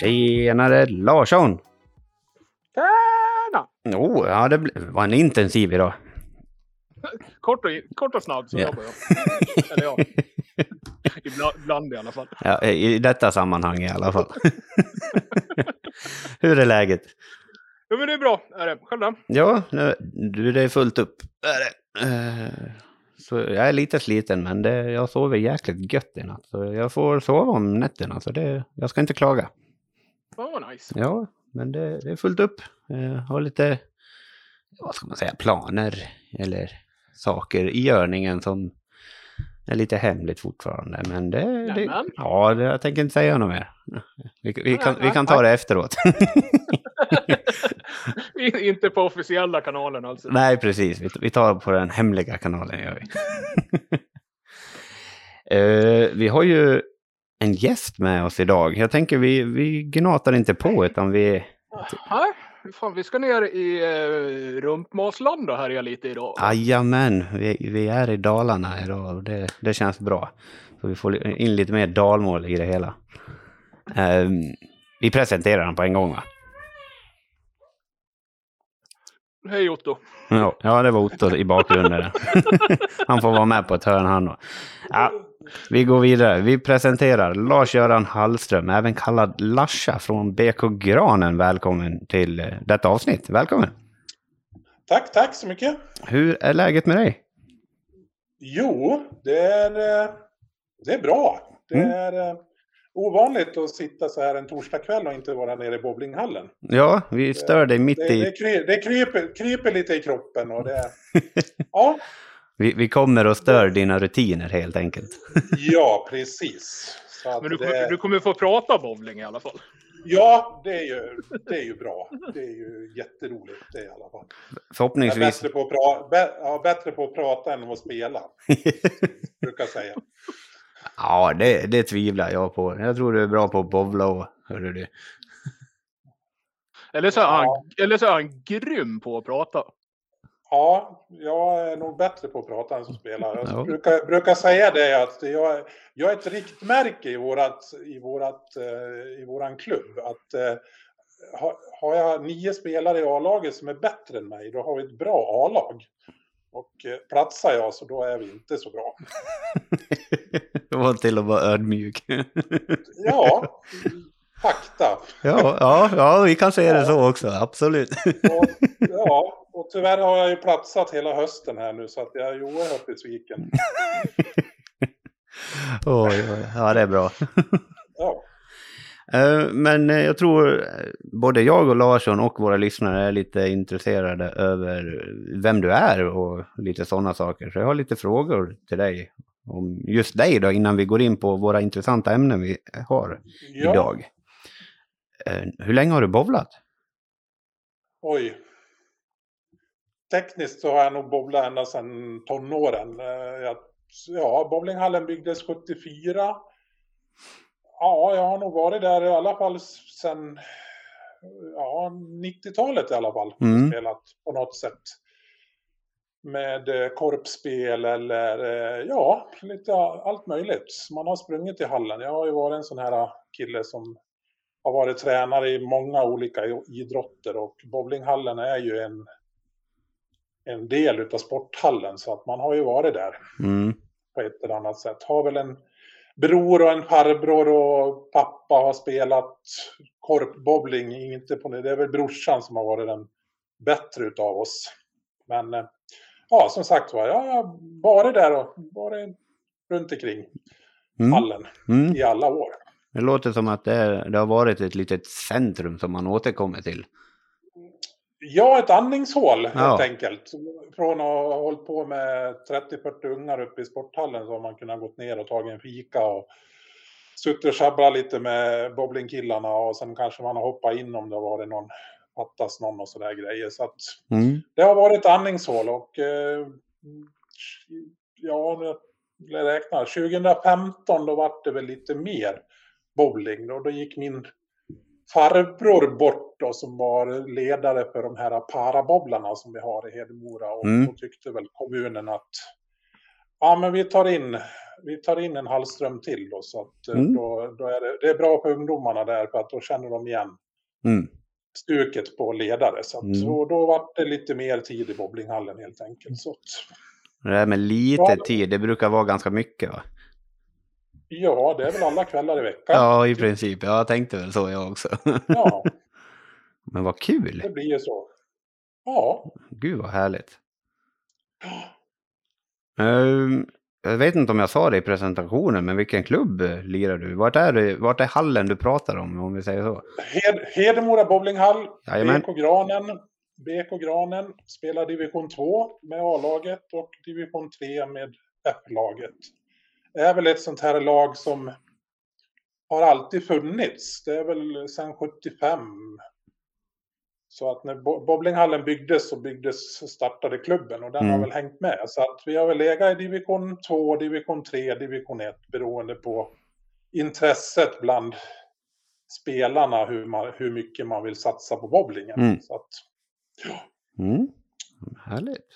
Tjenare Larsson! Tjena! Oh, ja, det var en intensiv idag. Kort och, kort och snabb så Ja. jobbar jag. Eller ja, ibland, ibland i alla fall. Ja, I detta sammanhang i alla fall. Hur är läget? Jo men det är bra, är det. Själv då? Ja, nu, du, det är fullt upp. Är det. Eh, Så jag är lite sliten, men det, jag sover jäkligt gött i natt. Så jag får sova om nätterna, så det, jag ska inte klaga. Åh, vad nice. Ja, men det, det är fullt upp. Jag har lite, vad ska man säga, planer eller saker i görningen som är lite hemligt fortfarande. Men det, det ja, det, jag tänker inte säga något mer. Vi, vi, kan, vi kan ta det efteråt. Inte på officiella kanalen alltså. Nej, precis. Vi, vi tar på den hemliga kanalen. Gör vi. Eh, vi har ju en gäst med oss idag. Jag tänker vi, vi gnatar inte på utan vi... Nej, fan, vi ska ner i uh, Rumpmasland då här jag lite idag. Jajamän, vi, vi är i Dalarna idag och det, det känns bra. Så vi får in lite mer dalmål i det hela. Eh, vi presenterar den på en gång va? Hej Otto. Ja, ja, det var Otto i bakgrunden. han får vara med på ett hörn han. Ja, vi går vidare. Vi presenterar Lars-Göran Hallström, även kallad Larsa från BK Granen. Välkommen till eh, detta avsnitt. Välkommen! Tack, tack så mycket. Hur är läget med dig? Jo, det är, eh, det är bra. Det Mm. är eh, ovanligt att sitta så här en torsdagkväll och inte vara nere i bowlinghallen. Ja, vi stör dig mitt Det, det, i... kry, det kryper, kryper lite i kroppen och det... Ja, Vi, vi kommer och stör dina rutiner helt enkelt. ja precis. Men du, det, kommer- du kommer få prata bowling i alla fall. Ja, det är, ju, det är ju bra. Det är ju jätteroligt det i alla fall. Jag är Förhoppningsvis... bättre på, att pra, bä, ja, bättre på att prata än att spela, brukar jag säga. Ja, det, det tvivlar jag på. Jag tror du är bra på att bowla och... Hörru du. Eller så, är han, Ja. eller så är han grym på att prata. Ja, jag är nog bättre på att prata än som spelar. Jag Ja. brukar, brukar säga det att jag, jag är ett riktmärke i, vårat, i, vårat, eh, i våran klubb. Att, eh, har, har jag nio spelare i A-laget som är bättre än mig, då har vi ett bra A-lag. Och eh, platsar jag så då är vi inte så bra. det var till att vara ödmjuk. Ja, fakta. ja, ja, ja, vi kan säga det så också. Absolut. Och, ja, och tyvärr har jag ju platsat hela hösten här nu så att jag är ju oerhört besviken. Oj, oj, ja, det är bra. Eh, Men eh, jag tror eh, både jag och Larsson och våra lyssnare är lite intresserade över vem du är och lite sådana saker. Så jag har lite frågor till dig om just dig då innan vi går in på våra intressanta ämnen vi har ja. idag. Hur länge har du bowlat? Oj. Tekniskt så har jag nog bowlat ända sedan tonåren. Jag, ja, bowlinghallen byggdes 74. Ja, jag har nog varit där i alla fall sedan ja, 90-talet i alla fall. Mm. Spelat på något sätt. Med eh, korpspel eller eh, ja, lite allt möjligt. Man har sprungit i hallen. Jag har ju varit en sån här kille som har varit tränare i många olika idrotter och bowlinghallen är ju en, en del utav sporthallen så att man har ju varit där Mm. på ett eller annat sätt. Har väl en bror och en farbror och pappa har spelat korpbowling, inte på det är väl brorsan som har varit den bättre utav oss. Men eh, ja, som sagt var, jag har varit där och varit runt omkring Mm. hallen Mm. i alla år. Det låter som att det, är, det har varit ett litet centrum som man återkommer till. Ja, ett andningshål helt Ja. enkelt. Från att ha hållit på med 30-40 ungar uppe i sporthallen så har man kunnat gått ner och tagit en fika och suttit och sjabblat lite med bowlingkillarna och sen kanske man har hoppat in om det har varit någon, fattas någon och sådär grejer. Så att Mm. det har varit ett andningshål och eh, ja, jag räkna. 2015 då var det väl lite mer bowling. Då, då gick min farbror bort då, som var ledare för de här parabobblarna som vi har i Hedemora. Och Mm. då tyckte väl kommunen att Ja, men vi tar in, vi tar in en Hallström till då. Så att eh, Mm. då, då är det, det är bra för ungdomarna där för att då känner de igen Mm. stuket på ledare. Så att, Mm. då, då var det lite mer tid i bowlinghallen helt enkelt. Så att, Det där med lite Ja. tid, det brukar vara ganska mycket va? Ja, det är väl alla kvällar i veckan. Ja, i princip. Ja, jag tänkte väl så jag också. Ja, Men vad kul! det blir ju så. Ja, Gud vad härligt. Ehm, jag vet inte om jag sa det i presentationen, men vilken klubb eh, lirar du? Vart är, det, vart är hallen du pratar om, om vi säger så? Hed, Hedemora bowlinghall, Jajamän. BK Granen. BK Granen spelar division 2 med A-laget och division 3 med F-laget. Är väl ett sånt här lag som har alltid funnits. Det är väl sedan 75. Så att när bo- bowlinghallen byggdes så byggdes, startade klubben och den har Mm. väl hängt med. Så att vi har väl legat i division 2, division 3, division 1 beroende på intresset bland spelarna hur, man, hur mycket man vill satsa på bowlingen. Mm. Så att, Mm. Härligt.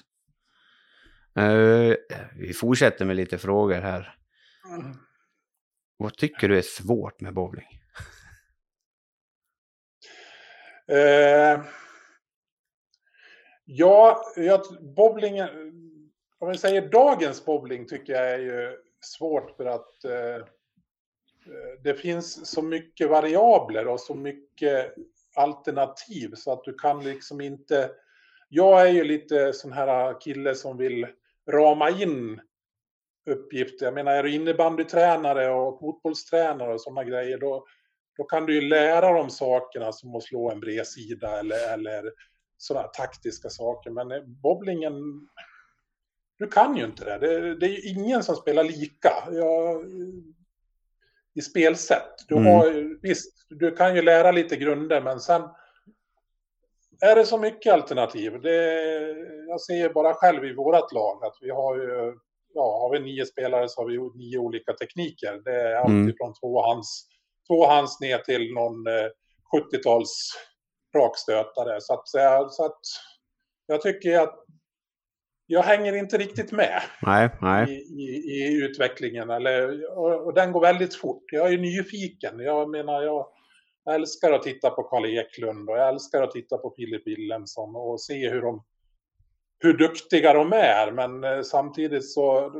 Eh, vi fortsätter med lite frågor här. Vad tycker du är svårt med bowling? Eh, ja, jag, bowlingen, eh, om vi säger dagens bowling tycker jag är ju svårt för att eh, eh, det finns så mycket variabler och så mycket alternativ så att du kan liksom inte... Jag är ju lite sån här kille som vill rama in uppgifter. Jag menar, är du innebandytränare och fotbollstränare och sådana grejer, då, då kan du ju lära dem sakerna som att slå en bredsida eller, eller sådana taktiska saker. Men eh, bowlingen, du kan ju inte det. Det, det är ju ingen som spelar lika. Jag, I spelsätt. Du, Mm. har, ju- visst, du kan ju lära lite grunder men sen är det så mycket alternativ. Det, jag ser bara själv i vårt lag att vi har ju, ja, har vi nio spelare så har vi nio olika tekniker. Det är allt Mm. ifrån tvåhands, tvåhands ner till någon eh, 70-tals rakstötare. Så att, säga- så att jag tycker att jag hänger inte riktigt med Nej, i, nej. i, i utvecklingen. Eller, och, och den går väldigt fort. Jag är nyfiken. Jag menar, jag älskar att titta på Karl Eklund och jag älskar att titta på Filip Wilhelmsson och se hur, de, hur duktiga de är. Men eh, samtidigt så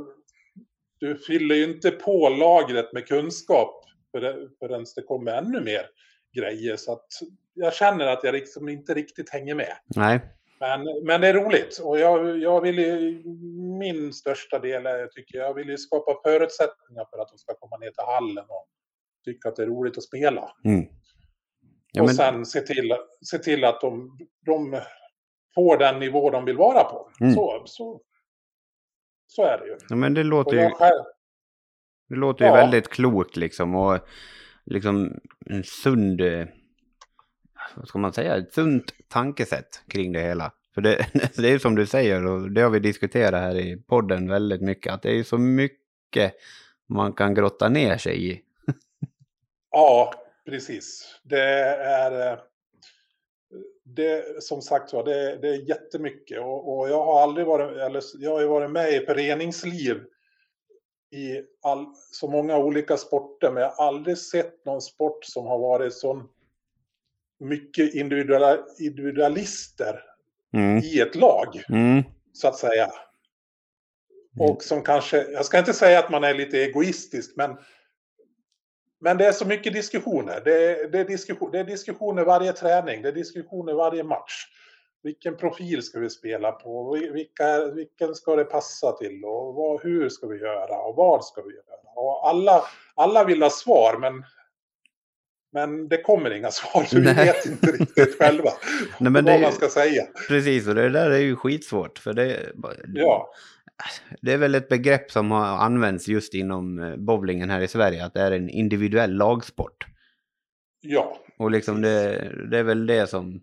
du fyller ju inte på lagret med kunskap för- förrän det kommer ännu mer grejer. Så att jag känner att jag liksom inte riktigt hänger med. Nej. Men, men det är roligt och jag, jag vill ju, min största del är, tycker jag, vill ju skapa förutsättningar för att de ska komma ner till hallen och tycka att det är roligt att spela. Mm. Ja, och men, sen se till, se till att de, de får den nivå de vill vara på. Mm. Så, så, så är det ju. ja, men det låter ju, själv, det låter ju Ja. väldigt klokt liksom. Och liksom en sund, eh, vad ska man säga, ett sunt tankesätt kring det hela. För det, det är ju som du säger och det har vi diskuterat här i podden väldigt mycket. Att det är så mycket man kan grotta ner sig i. ja, precis. Det är... Det, som sagt var, det, det är jättemycket. Och, och jag har aldrig varit, eller jag har ju varit med i föreningsliv i all, så många olika sporter, men jag har aldrig sett någon sport som har varit så mycket individuella, individualister Mm. i ett lag, Mm. så att säga. Och som kanske, jag ska inte säga att man är lite egoistisk, men, men det är så mycket diskussioner. Det är, det, är diskussion, det är diskussioner varje träning, det är diskussioner varje match. Vilken profil ska vi spela på? Vilka, vilken ska det passa till? Och vad, hur ska vi göra? Och vad ska vi göra? Och alla, alla vill ha svar, men, men det kommer inga svar. Så vi vet inte riktigt själva Nej, men det, vad är man ska säga. precis, och det där är ju skitsvårt. För det, Ja, det är väl ett begrepp som har använts just inom eh, bowlingen här i Sverige. Att det är en individuell lagsport. ja. Och liksom det, det är väl det som,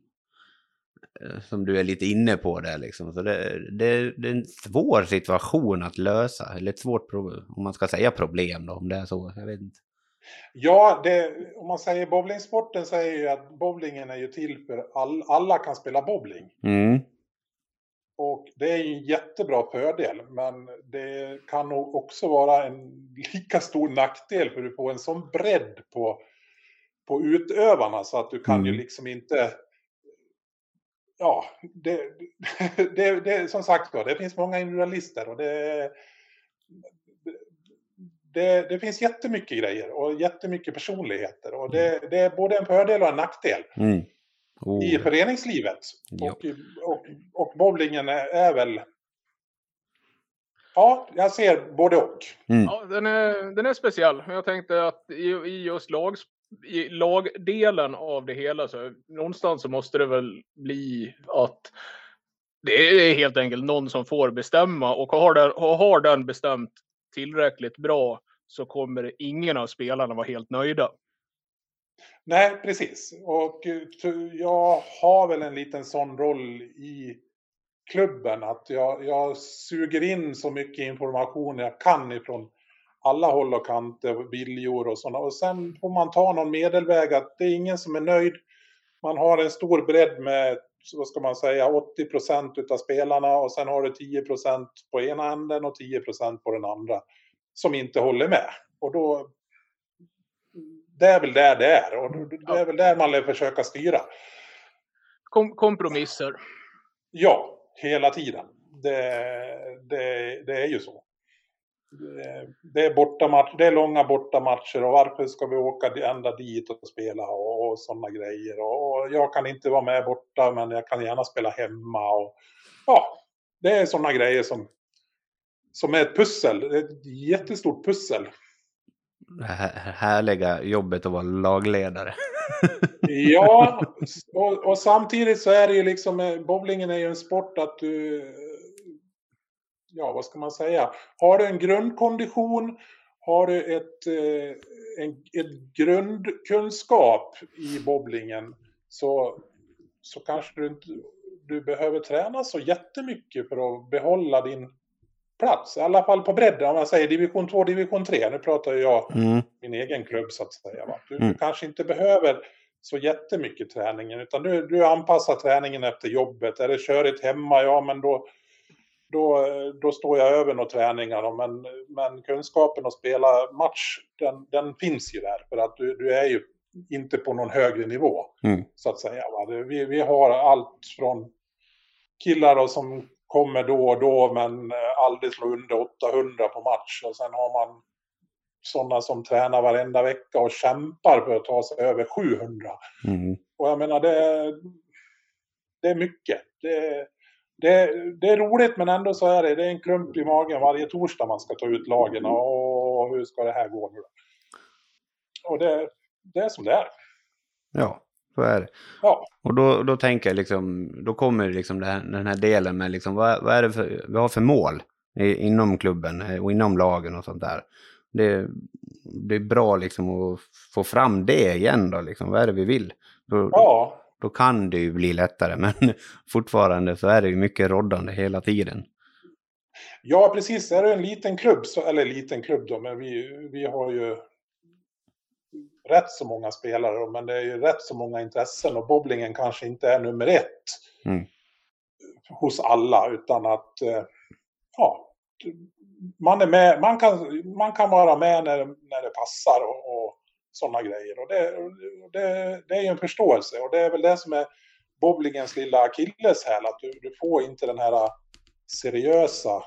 eh, som du är lite inne på där liksom. Så det, det, det är en svår situation att lösa. Eller ett svårt problem, om man ska säga problem då, om det är så. Jag vet inte. Ja, det, om man säger bowlingsporten så är ju att bowlingen är ju till för all, alla kan spela bowling. Mm, Och Det är en jättebra fördel, men det kan nog också vara en lika stor nackdel för du får en sån bredd på, på utövarna så att du kan Mm. ju liksom inte... Ja, det, det, det, som sagt det finns många individualister och det, det, det finns jättemycket grejer och jättemycket personligheter och det, det är både en fördel och en nackdel Mm. Oh, i föreningslivet. Och, och, och bowlingen är, är väl... Ja, jag ser både och. mm. Ja, den är, den är speciell. Jag tänkte att i, i just lag, i lagdelen av det hela så någonstans så måste det väl bli att det är helt enkelt någon som får bestämma och har den, och har den bestämt tillräckligt bra så kommer ingen av spelarna vara helt nöjda. Nej, precis. Och eh, jag har väl en liten sån roll i klubben att jag, jag suger in så mycket information jag kan ifrån alla håll och kanter, viljor och sådana. Och sen får man ta någon medelväg att det är ingen som är nöjd. Man har en stor bredd med, vad ska man säga, 80 procent utav spelarna och sen har du 10 procent på ena änden och 10 procent på den andra som inte håller med. Och då, det är väl där det är och det är väl där man vill försöka styra. Kom, kompromisser. Ja, hela tiden. Det, det, det är ju så. Det, är bortamatch, det är långa bortamatcher och varför ska vi åka ända dit och spela och, och sådana grejer. Och, och jag kan inte vara med borta men jag kan gärna spela hemma. Och, ja, det är sådana grejer som, som är ett pussel. Det är ett jättestort pussel. Här härliga jobbet att vara lagledare. Ja, och, och samtidigt så är det ju liksom, eh, bowlingen är ju en sport att du, ja vad ska man säga, har du en grundkondition, har du ett, eh, en, ett grundkunskap i bowlingen så, så kanske du inte, du behöver träna så jättemycket för att behålla din plats. I alla fall på bredden, om man säger division 2, division 3. Nu pratar ju jag Mm. min egen klubb så att säga. Du, Mm. kanske inte behöver så jättemycket träningen utan du, du anpassar träningen efter jobbet. Är det körigt hemma, ja men då, då, då står jag över några träningar. Men, men kunskapen att spela match, den, den finns ju där. För att du, du är ju inte på någon högre nivå. Mm. Så att säga. Vi, vi har allt från killar då, som kommer då och då men eh, aldrig slår under 800 på match. Och sen har man sådana som tränar varenda vecka och kämpar för att ta sig över 700. Mm. Och jag menar, det, är- det är mycket. Det, det, det är roligt men ändå så är det, det är en klump i magen varje torsdag man ska ta ut lagen och hur ska det här gå nu då? Och det, det är som det är. Ja, så är det. Ja, Och då, då tänker jag liksom, då kommer liksom det här, den här delen med liksom, vad, vad är det för, vi har för mål i, inom klubben eh, och inom lagen och sånt där. Det, det är bra liksom att få fram det igen då, liksom, vad är det vi vill? Då, ja, då kan det ju bli lättare, men fortfarande så är det ju mycket roddande hela tiden. ja precis. Är det en liten klubb, så, eller liten klubb då, men vi, vi har ju rätt så många spelare men det är ju rätt så många intressen och bowlingen kanske inte är nummer ett Mm. hos alla utan att eh, ja, man, är med, man, kan, man kan vara med när, när det passar och, och sådana grejer. Och det, det, det är ju en förståelse och det är väl det som är bowlingens lilla akilleshäl, att du, du får inte den här seriösa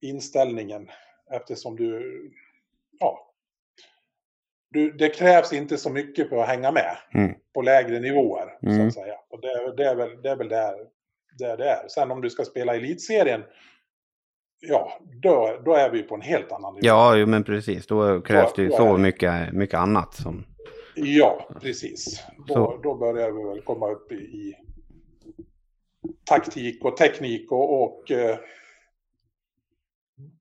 inställningen eftersom du, ja, du, det krävs inte så mycket för att hänga med Mm. på lägre nivåer. Så Mm. att säga. Och det, det, är väl, det är väl där, där det är. Sen om du ska spela elitserien, ja, då, då är vi på en helt annan nivå. Ja, jo, men precis. Då krävs det ju då så mycket, mycket annat som... Ja, precis. Då, Så. då börjar vi väl komma upp i, i taktik och teknik och, och eh,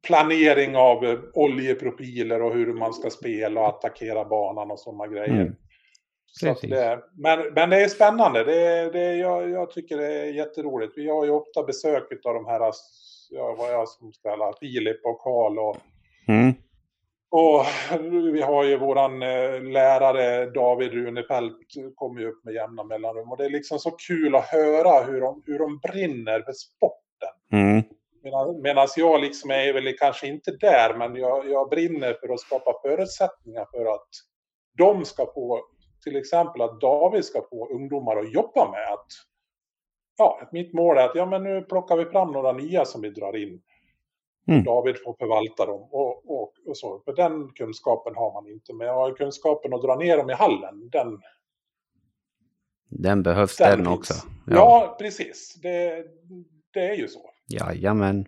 planering av eh, oljeprofiler och hur man ska spela och attackera banan och sådana grejer. Mm. Så det, men, men det är spännande. Det, det, jag, jag tycker det är jätteroligt. Vi har ju ofta besök av de här, ja, vad jag som spelar, Filip och Karl och Mm. Och vi har ju våran eh, lärare David Runefelt kommer ju upp med jämna mellanrum. Och det är liksom så kul att höra hur de, hur de brinner för sporten. Mm. Medan jag liksom är väl kanske inte där, men jag, jag brinner för att skapa förutsättningar för att de ska få, till exempel att David ska få ungdomar att jobba med. Att, ja, mitt mål är att ja, men nu plockar vi fram några nya som vi drar in. Mm. David får förvalta dem och, och, och, så. För den kunskapen har man inte. Men jag har kunskapen att dra ner dem i hallen. Den, den behövs den, den också. Ja. ja, precis. Det, det är ju så. Jajamän.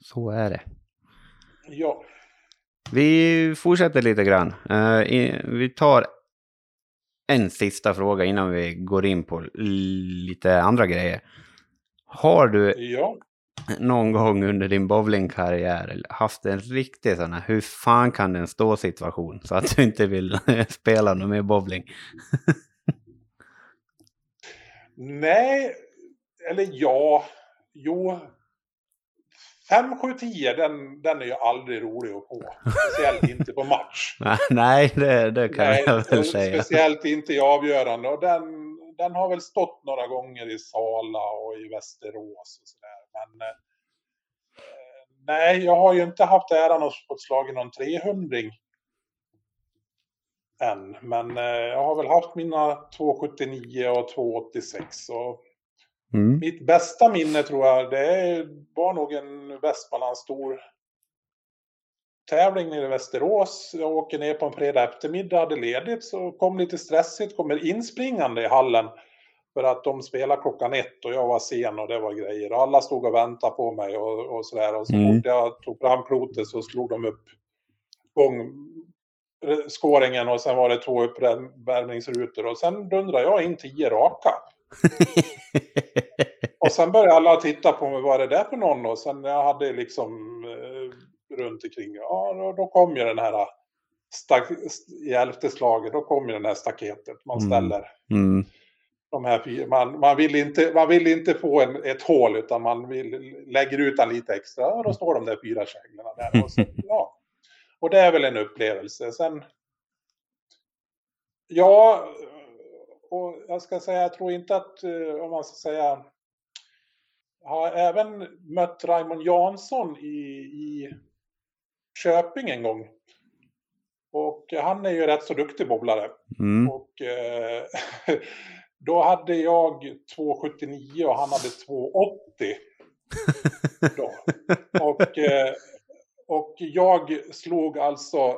Så är det. Ja. Vi fortsätter lite grann. Uh, vi tar en sista fråga innan vi går in på lite andra grejer. Har du ja. någon gång under din bowlingkarriär haft en riktig sån här hur fan kan den stå situation så att du inte vill spela någon mer bowling? Nej, eller ja, jo. 5, 7, 10 den, den är ju aldrig rolig att få. Speciellt inte på match. Nej, det, det kan Nej, jag väl säga. Speciellt inte i avgörande. Och den, den har väl stått några gånger i Sala och i Västerås och sådär. Men eh, nej, jag har ju inte haft äran att få slag i någon 300 än. Men eh, jag har väl haft mina 279 och 286. Och Mm. Mitt bästa minne tror jag, det var nog en Västmanlands stor tävling nere i Västerås. Jag åker ner på en fredag eftermiddag, hade ledigt, så kom lite stressigt, kommer inspringande i hallen. För att de spelade klockan ett och jag var sen och det var grejer. Och alla stod och väntade på mig och, och sådär. Och så mm. fort jag tog fram klotet så slog de upp gång skåringen och sen var det två uppvärmningsrutor. Och sen dundrade jag in tio raka. Och sen började alla titta på mig, vad är det där för någon? Och sen jag hade liksom eh, runt omkring, ja då, då kom ju den här stak, i elfte slaget, då kom ju den här staketet man mm. ställer. Mm. Mm. De här man, man, vill inte, man vill inte få en, ett hål utan man vill, lägger ut den lite extra. Och då står de där fyra käglorna där. Och, så, ja. och det är väl en upplevelse. Sen, ja, och jag ska säga, jag tror inte att, eh, om man ska säga, har även mött Raymond Jansson i, i Köping en gång. Och han är ju rätt så duktig bobblare. Mm. Och eh, då hade jag 2,79 och han hade 2,80. och, eh, och jag slog alltså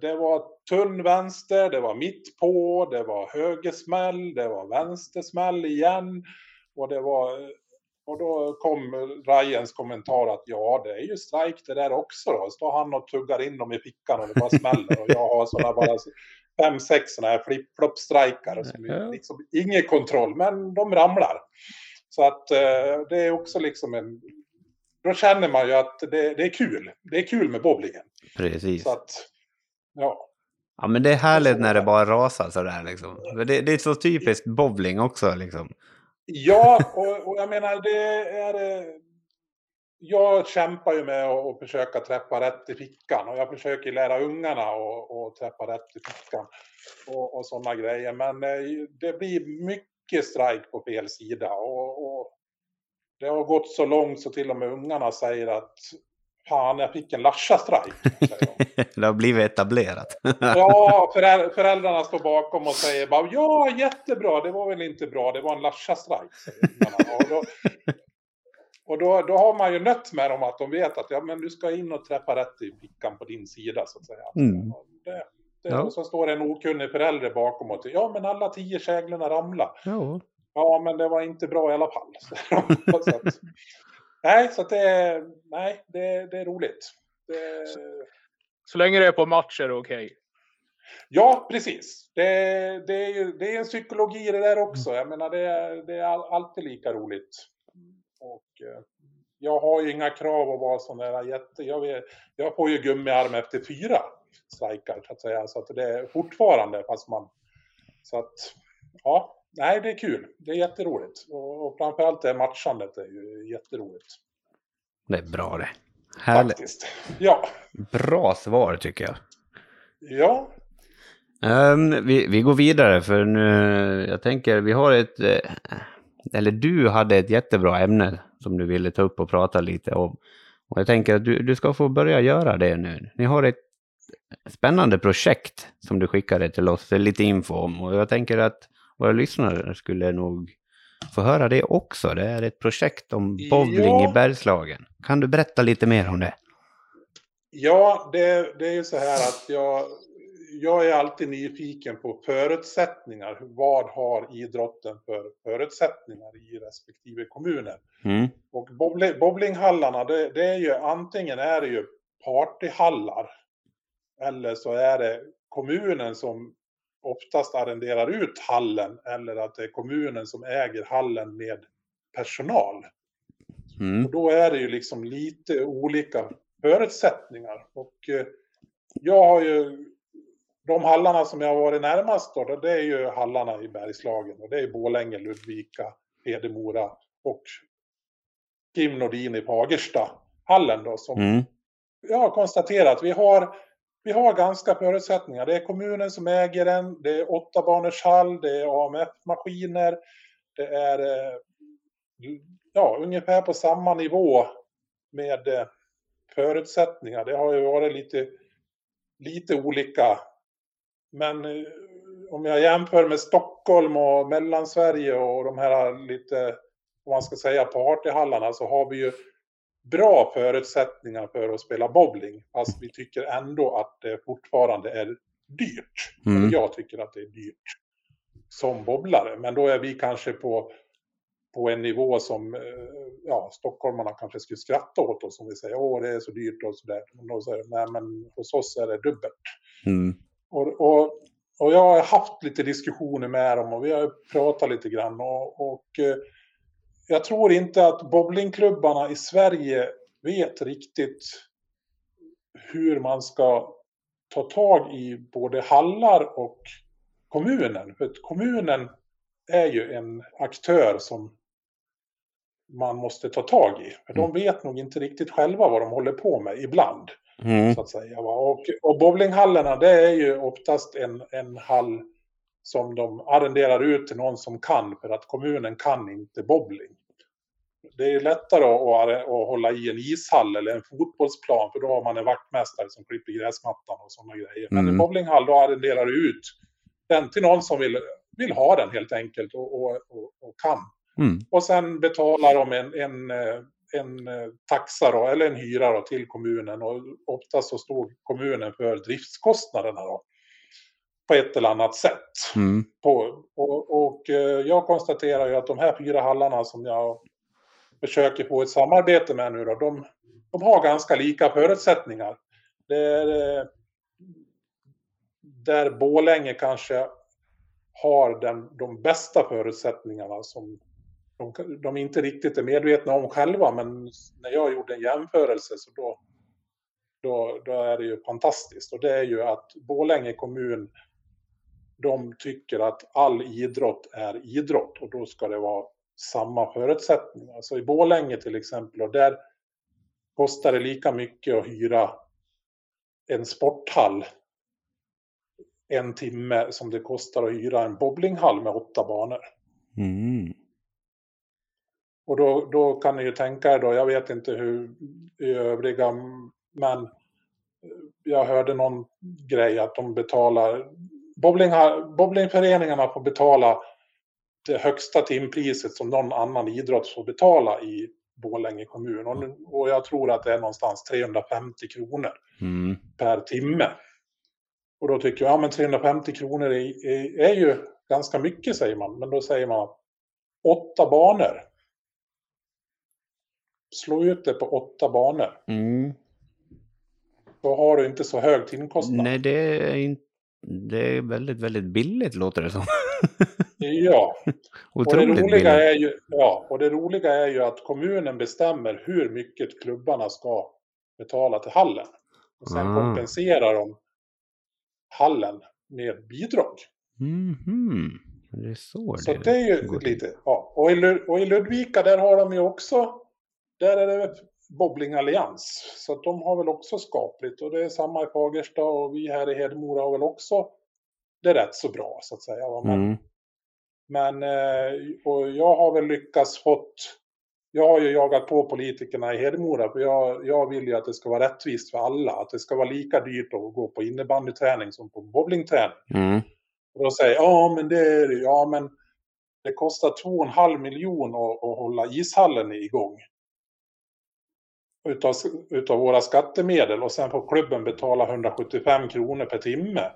det var tunn vänster, det var mitt på, det var högersmäll, det var vänstersmäll igen. Och, det var, och då kom Ryans kommentar att ja, det är ju strike det där också då. Står han och tuggar in dem i fickan och det bara smäller. Och jag har sådana bara fem, sex sådana här flip-flop-strikar. Liksom, ingen kontroll, men de ramlar. Så att eh, det är också liksom en... Då känner man ju att det, det är kul. Det är kul med bowlingen. Precis. Så att, Ja. Ja men det är härligt när det bara rasar sådär liksom. Det, det är så typiskt bowling också liksom. Ja, och, och jag menar det är... Jag kämpar ju med att försöka träffa rätt i fickan och jag försöker lära ungarna att träffa rätt i fickan och, och sådana grejer. Men eh, det blir mycket strike på fel sida och, och det har gått så långt så till och med ungarna säger att Fan, jag fick en Larsa-strike. det har blivit etablerat. ja, föräldrarna står bakom och säger bara ja, jättebra, det var väl inte bra, det var en Larsa-strike. Och, då, och då, då har man ju nött med dem att de vet att ja, men du ska in och träffa rätt i fickan på din sida så att säga. Mm. Det, det, ja. Och så står en okunnig förälder bakom och ja, men alla tio käglorna ramlar. Ja. ja, men det var inte bra i alla fall. Så att, Nej, så det, nej, det, det är roligt. Det... Så länge det är på match är det okej? Okay. Ja, precis. Det, det, är ju, det är en psykologi det där också. Jag menar, det är, det är alltid lika roligt. Och, eh, jag har ju inga krav att vara sån där jätte... Jag, vet, jag får ju gummiarm efter fyra strikar, så att säga. Så att det är fortfarande, fast man... Så att, ja, nej, det är kul. Det är jätteroligt. Och, och framförallt det matchandet är ju jätteroligt. Det är bra det. Härligt. Faktiskt. Ja. Bra svar tycker jag. Ja. Um, vi, vi går vidare för nu, jag tänker, vi har ett, eh, eller du hade ett jättebra ämne som du ville ta upp och prata lite om. Och jag tänker att du, du ska få börja göra det nu. Ni har ett spännande projekt som du skickade till oss, lite info om. Och jag tänker att våra lyssnare skulle nog få höra det också. Det är ett projekt om bowling Ja. i Bergslagen. Kan du berätta lite mer om det? Ja, det, det är ju så här att jag, jag är alltid nyfiken på förutsättningar. Vad har idrotten för förutsättningar i respektive kommuner? Mm. Och bowling, bowlinghallarna, det, det är ju antingen är det ju partyhallar eller så är det kommunen som oftast arrenderar ut hallen eller att det är kommunen som äger hallen med personal. Mm. Och då är det ju liksom lite olika förutsättningar. Och eh, jag har ju de hallarna som jag har varit närmast då, det är ju hallarna i Bergslagen och det är Borlänge, Ludvika, Hedemora och Kim Nordin i Fagersta hallen då som Mm. jag har konstaterat, vi har, vi har ganska förutsättningar. Det är kommunen som äger den, det är åtta barners hall, det är AMF-maskiner, det är eh, ja, ungefär på samma nivå med eh, förutsättningar. Det har ju varit lite, lite olika. Men eh, om jag jämför med Stockholm och Mellansverige och de här lite, vad man ska säga partyhallarna, så har vi ju bra förutsättningar för att spela bowling. Fast vi tycker ändå att det fortfarande är dyrt. Mm. Jag tycker att det är dyrt som bobblare. Men då är vi kanske på, på en nivå som eh, ja, stockholmarna kanske skulle skratta åt oss om vi säger åh det är så dyrt och sådär. Men då säger nej men hos oss är det dubbelt. Mm. Och, och, och jag har haft lite diskussioner med dem och vi har pratat lite grann. Och, och eh, jag tror inte att bowlingklubbarna i Sverige vet riktigt hur man ska ta tag i både hallar och kommunen. För kommunen är ju en aktör som man måste ta tag i. För de vet nog inte riktigt själva vad de håller på med ibland Mm. så att säga. Och, och bowlinghallarna det är ju oftast en, en hall som de arrenderar ut till någon som kan för att kommunen kan inte bowling. Det är lättare att, hålla i en ishall eller en fotbollsplan för då har man en vaktmästare som klipper gräsmattan och sådana grejer. Men Mm. en bowlinghall då arrenderar du ut den till någon som vill, vill ha den helt enkelt och, och, och, och kan. Mm. Och sen betalar de en, en, en taxa då, eller en hyra då, till kommunen. Och oftast så står kommunen för driftskostnaderna då, på ett eller annat sätt. Mm. På, och, och eh, jag konstaterar ju att de här fyra hallarna som jag försöker få ett samarbete med nu då, de, de har ganska lika förutsättningar. Det är, eh, där Bålänge kanske har den, de bästa förutsättningarna som de, de inte riktigt är medvetna om själva. Men när jag gjorde en jämförelse så då, då, då är det ju fantastiskt. Och det är ju att Bålänge kommun, de tycker att all idrott är idrott och då ska det vara samma förutsättningar. Så i Bålänge till exempel, och där kostar det lika mycket att hyra en sporthall en timme som det kostar att hyra en bowlinghall med åtta banor. Mm. Och då, då kan ni ju tänka er då, jag vet inte hur i övriga, men jag hörde någon grej att de betalar, bowling, bowlingföreningarna får betala det högsta timpriset som någon annan idrott får betala i Borlänge kommun. Och, nu, och jag tror att det är någonstans 350 kronor Mm. per timme. Och då tycker jag, ja men 350 kronor är, är, är ju ganska mycket säger man. Men då säger man att åtta banor. Slå ut det på åtta banor. Mm. Då har du inte så hög timkostnad. Nej, det är, inte, det är väldigt, väldigt billigt låter det som. Ja, och det, Otroligt roliga billigt. är ju, ja, och det roliga är ju att kommunen bestämmer hur mycket klubbarna ska betala till hallen. Och sen Ah. kompenserar de hallen med bidrag. Mhm. Det är så, Så det det är ju lite, ja. Och i, och i Ludvika där har de ju också, där är det bowlingallians. Så att de har väl också skapligt och det är samma i Fagersta och vi här i Hedemora har väl också det rätt så bra så att säga. Men, Mm. men eh, och jag har väl lyckats fått jag har ju jagat på politikerna i Hedemora för jag, jag vill ju att det ska vara rättvist för alla. Att det ska vara lika dyrt att gå på innebandyträning som på bowlingträning. Mm. Och då säger ja men det är ja men det kostar 2,5 miljon att, att hålla ishallen igång. Utav, utav våra skattemedel och sen får klubben betala 175 kronor per timme.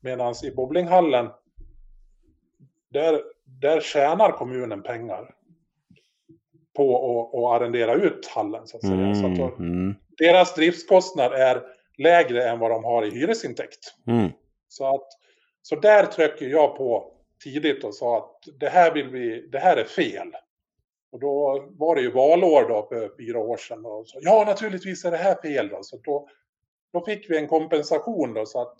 Medan i bowlinghallen, där, där tjänar kommunen pengar på att, att arrendera ut hallen så att säga. Så att då- Mm. Mm. deras driftskostnad är lägre än vad de har i hyresintäkt. Mm. Så, att, så där trycker jag på tidigt och sa att det här, vill vi, det här är fel. Och då var det ju valår då för fyra år sedan. Och så, ja, naturligtvis är det här fel då. Så då, då fick vi en kompensation då så att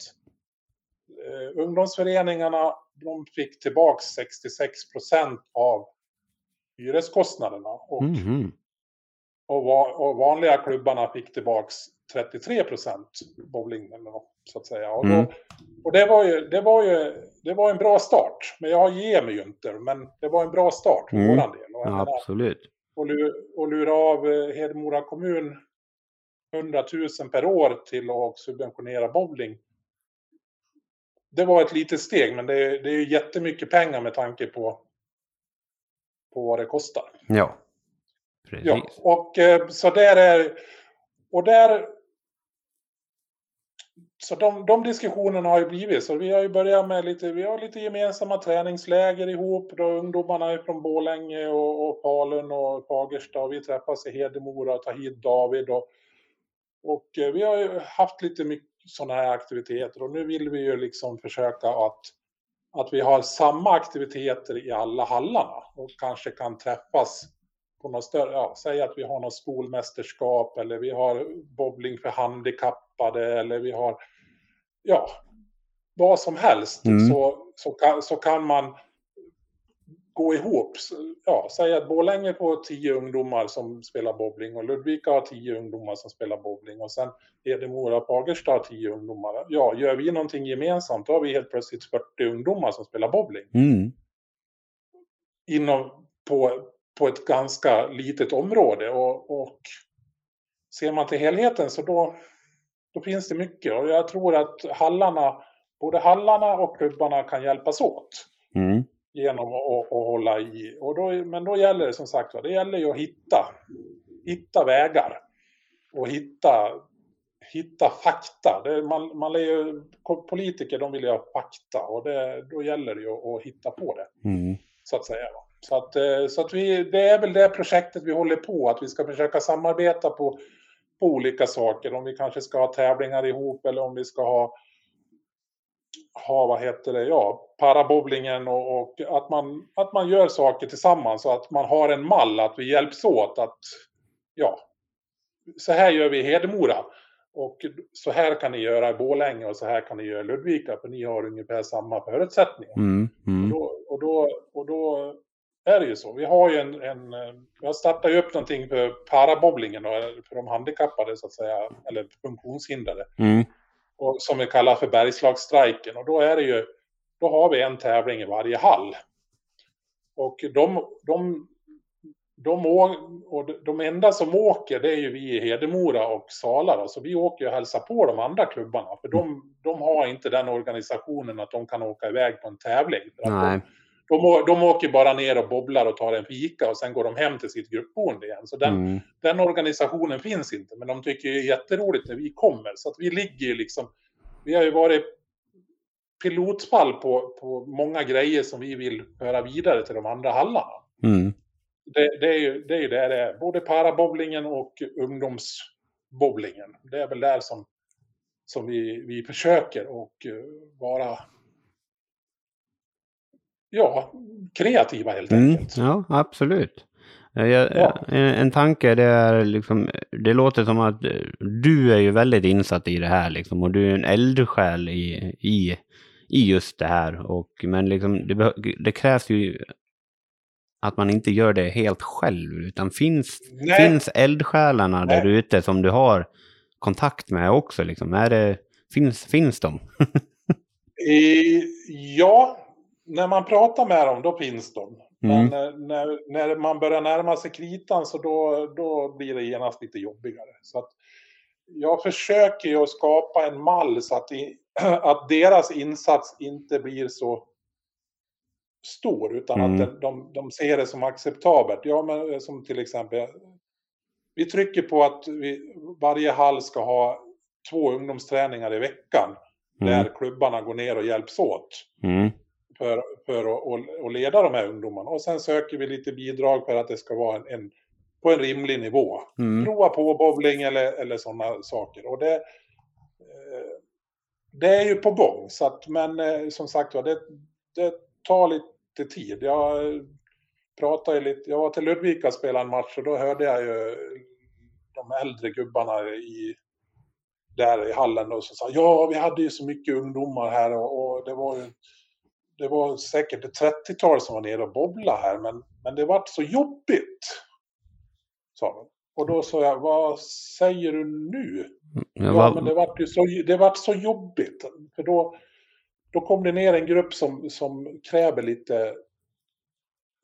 eh, ungdomsföreningarna de fick tillbaks 66 procent av hyreskostnaderna. Och Mhm. och, va, och vanliga klubbarna fick tillbaks 33 procent bowling eller något, så att säga. Och, då, Mm. och det var ju, det var ju, det var en bra start. Men jag ger mig ju inte, men det var en bra start för Mm. våran del. Och, menar, Absolut. och, och lura av eh, Hedemora kommun 100 000 per år till att subventionera bowling. Det var ett litet steg, men det, är- det är ju jättemycket pengar med tanke på, på vad det kostar. Ja. Precis. Ja, och eh, så där är... Och där... Så de, de diskussionerna har ju blivit, så vi har ju börjat med lite, vi har lite gemensamma träningsläger ihop, då ungdomarna är från Borlänge och, och Falun och Fagersta och vi träffas i Hedemora och tar hit David och, och eh, vi har ju haft lite mycket sådana här aktiviteter och nu vill vi ju liksom försöka att, att vi har samma aktiviteter i alla hallarna och kanske kan träffas på något större, ja, säg att vi har något skolmästerskap eller vi har bowling för handikappade eller vi har, ja, vad som helst Mm. så, så, kan, så kan man gå ihop. Ja, säg att Borlänge får tio ungdomar som spelar bowling och Ludvika har tio ungdomar som spelar bowling och sen Hedemora och Fagersta har tio ungdomar. Ja, gör vi någonting gemensamt då har vi helt plötsligt 40 ungdomar som spelar bowling Mm. inom, på, på ett ganska litet område. Och, och ser man till helheten så då, då finns det mycket. Och jag tror att hallarna, både hallarna och klubbarna kan hjälpas åt Mm. genom att, att hålla i. Och då, men då gäller det som sagt det gäller ju att hitta, hitta vägar och hitta, hitta fakta. Det, man, man är ju, politiker de vill ju ha fakta och det, då gäller det ju att, att hitta på det Mm. så att säga. va. Så, att, eh, så att vi, det är väl det projektet vi håller på, att vi ska försöka samarbeta på, på olika saker. Om vi kanske ska ha tävlingar ihop eller om vi ska ha, ha vad heter det, ja, parabowlingen och, och att, man, att man gör saker tillsammans så att man har en mall, att vi hjälps åt att, ja, så här gör vi i Hedemora. Och så här kan ni göra i Borlänge och så här kan ni göra i Ludvika för ni har ungefär samma förutsättningar. Mm. Och Mm. då, och, då, och då är det ju så. Vi har ju en, en eh, jag startar ju upp någonting för parabowlingen och för de handikappade så att säga, eller funktionshindrade. Mm. Och, som vi kallar för Bergslagsstrejken. Och då är det ju, då har vi en tävling i varje hall. Och de, de, de, och de enda som åker det är ju vi i Hedemora och Sala. Då. Så vi åker ju och hälsar på de andra klubbarna. För de, de har inte den organisationen att de kan åka iväg på en tävling. Nej. de, de, de åker bara ner och bobblar och tar en fika och sen går de hem till sitt gruppboende igen. Så den, Mm. den organisationen finns inte, men de tycker det är jätteroligt när vi kommer. Så att vi ligger ju liksom... Vi har ju varit pilotfall på, på många grejer som vi vill föra vidare till de andra hallarna. Mm. Det, det är ju det är ju det det är. Både parabowlingen och ungdomsbowlingen. Det är väl där som, som vi, vi försöker och eh, vara ja, kreativa helt Mm. enkelt. Ja, absolut. Eh, Jag, Ja. en, en tanke det är liksom, det låter som att eh, du är ju väldigt insatt i det här liksom och du är en eldsjäl i, i, i just det här. Och, men liksom, det, det krävs ju att man inte gör det helt själv, utan finns, Nej. finns eldsjälarna Nej. där ute som du har kontakt med också? Liksom? Är det, finns, finns de? I, ja, när man pratar med dem då finns de. Mm. Men eh, när, när man börjar närma sig kritan så då, då blir det genast lite jobbigare. Så att jag försöker ju att skapa en mall så att, i, att deras insats inte blir så stor utan Mm. att de, de, de ser det som acceptabelt. Ja, men eh, som till exempel vi trycker på att vi, varje hall ska ha två ungdomsträningar i veckan Mm. där klubbarna går ner och hjälps åt Mm. För, för att, att, leda de här ungdomarna. Och sen söker vi lite bidrag för att det ska vara en, en på en rimlig nivå. Mm. Prova på bowling eller, eller sådana saker. Och det, eh, det är ju på gång. Så att, men eh, som sagt var, det, det tar lite tid. Jag eh, pratade lite, jag var till Ludvika och spelade en match och då hörde jag ju de äldre gubbarna i, där i hallen och så sa ja vi hade ju så mycket ungdomar här och, och det var ju det var säkert ett 30-tal som var nere och bobblade här men, men det vart så jobbigt. Sa de. Och då sa jag, vad säger du nu? Ja, Ja, vad- men det vart ju så, det vart så jobbigt. För då, då kom det ner en grupp som, som kräver lite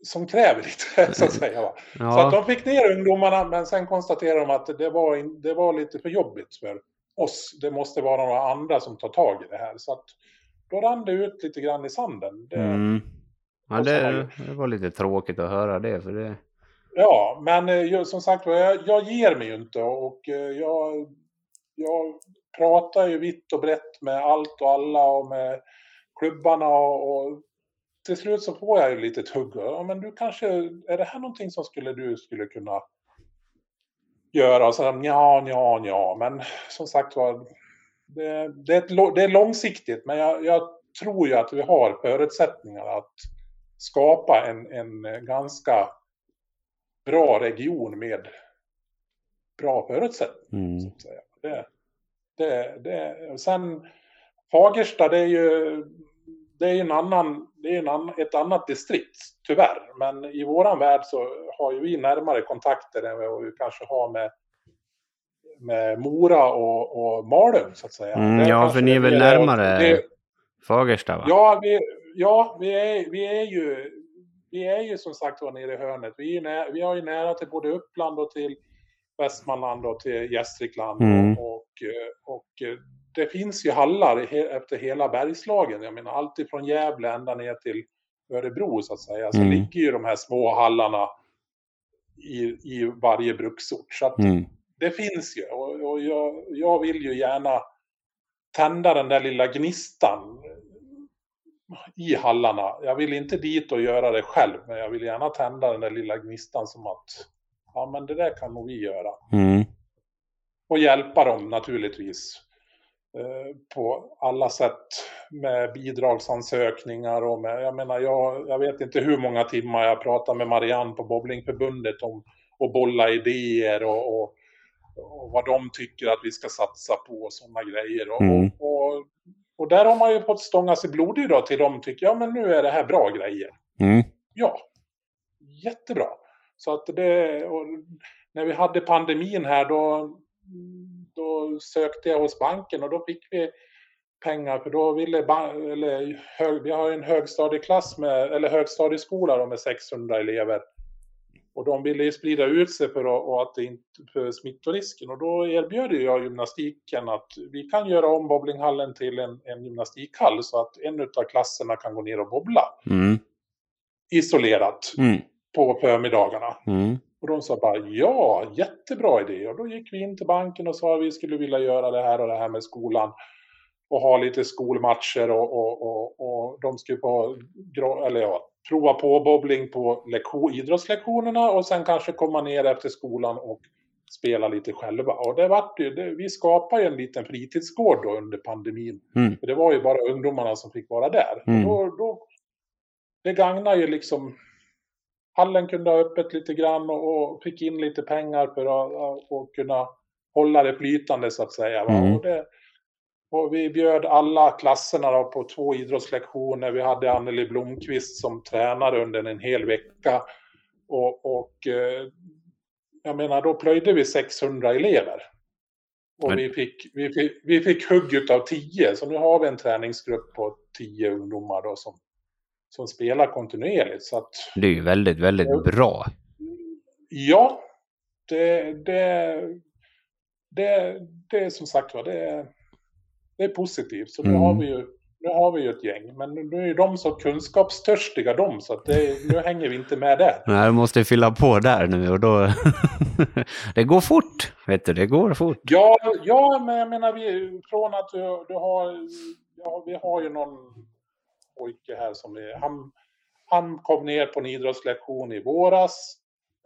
som kräver lite, så att säga. Va? Så att ja. de fick ner ungdomarna, men sen konstaterade de att det var, in, det var lite för jobbigt för oss. Det måste vara några andra som tar tag i det här. Så att då rann det ut lite grann i sanden. Det, Mm. Ja, det, det var lite tråkigt att höra det. För det Ja, men eh, jag- som sagt jag, jag ger mig ju inte och eh, jag, jag pratar ju vitt och brett med allt och alla och med klubbarna och, och till slut så får jag ju lite tugg. Ja, men du kanske, är det här någonting som skulle du skulle kunna göra? Och så ja, ja, ja, men som sagt var, det, det, är, ett, det är långsiktigt, men jag, jag tror ju att vi har förutsättningar att skapa en, en ganska bra region med bra förutsättningar. Mm. Så att säga. Det, det, det, sen Fagersta, det är ju, det är en annan, det är en annan, ett annat distrikt, tyvärr. Men i våran värld så har ju vi närmare kontakter än vad vi kanske har med, med Mora och, och Malung, så att säga. Mm, ja, för ni är väl närmare det- Fagersta va? Ja, vi, ja vi, är, vi, är ju, vi är ju som sagt var nere i hörnet. Vi, är nä, vi har ju nära till både Uppland och till Västmanland och till Gästrikland. Mm. Och, och, eh, och eh, det finns ju hallar efter hela Bergslagen. Jag menar allt ifrån Gävle ända ner till Örebro så att säga. Så Mm. ligger ju de här små hallarna i, i varje bruksort. Så att Mm. Det finns ju. Och, och jag, jag vill ju gärna tända den där lilla gnistan i hallarna. Jag vill inte dit och göra det själv, men jag vill gärna tända den där lilla gnistan som att ja, men det där kan nog vi göra. Mm. Och hjälpa dem naturligtvis eh, på alla sätt med bidragsansökningar och med, jag menar, jag, jag vet inte hur många timmar jag pratar med Marianne på bowlingförbundet om att bolla idéer och, och, och vad de tycker att vi ska satsa på och sådana grejer. Och, Mm. och, och, där har man ju fått stånga sig blodig då till de tycker, ja men nu är det här bra grejer. Mm. Ja, jättebra. Så att det, och när vi hade pandemin här då, då sökte jag hos banken och då fick vi pengar för då ville eller hög, vi har en högstadieklass med, eller högstadieskola då med 600 elever. Och de ville ju sprida ut sig för och att det inte, för smittorisken. Och då erbjöd jag gymnastiken att vi kan göra om bowlinghallen till en, en gymnastikhall så att en av klasserna kan gå ner och bobbla Mm. isolerat Mm. på förmiddagarna. Mm. Och de sa bara ja, jättebra idé. Och då gick vi in till banken och sa att vi skulle vilja göra det här och det här med skolan. Och ha lite skolmatcher och, och, och, och de skulle få eller ja, prova på bowling på lektion, idrottslektionerna och sen kanske komma ner efter skolan och spela lite själva. Och det vart ju, det, vi skapade ju en liten fritidsgård då under pandemin. Mm. För det var ju bara ungdomarna som fick vara där. Mm. Och då, då, det gagnar ju liksom hallen kunde ha öppet lite grann och, och fick in lite pengar för att och kunna hålla det flytande så att säga. Mm. Och, det, och vi bjöd alla klasserna på två idrottslektioner. Vi hade Anneli Blomqvist som tränare under en hel vecka. Och, och eh, jag menar, då plöjde vi 600 elever. Och Men- vi fick, vi, fick, vi fick hugg utav 10, så nu har vi en träningsgrupp på 10 ungdomar då som, som spelar kontinuerligt. Så att Det är ju väldigt, väldigt Ja. bra. ja, det, det, det, det är som sagt var, det, det är positivt. Så nu, Mm. har vi ju, nu har vi ju ett gäng. Men nu är ju de så kunskapstörstiga de, så att det, nu hänger vi inte med där. Nej, jag måste fylla på där nu och då... det går fort, vet du. Det går fort. Ja, ja, men jag menar vi, från att du, du har, ja, vi har ju någon pojke här som är, han, han kom ner på en idrottslektion i våras,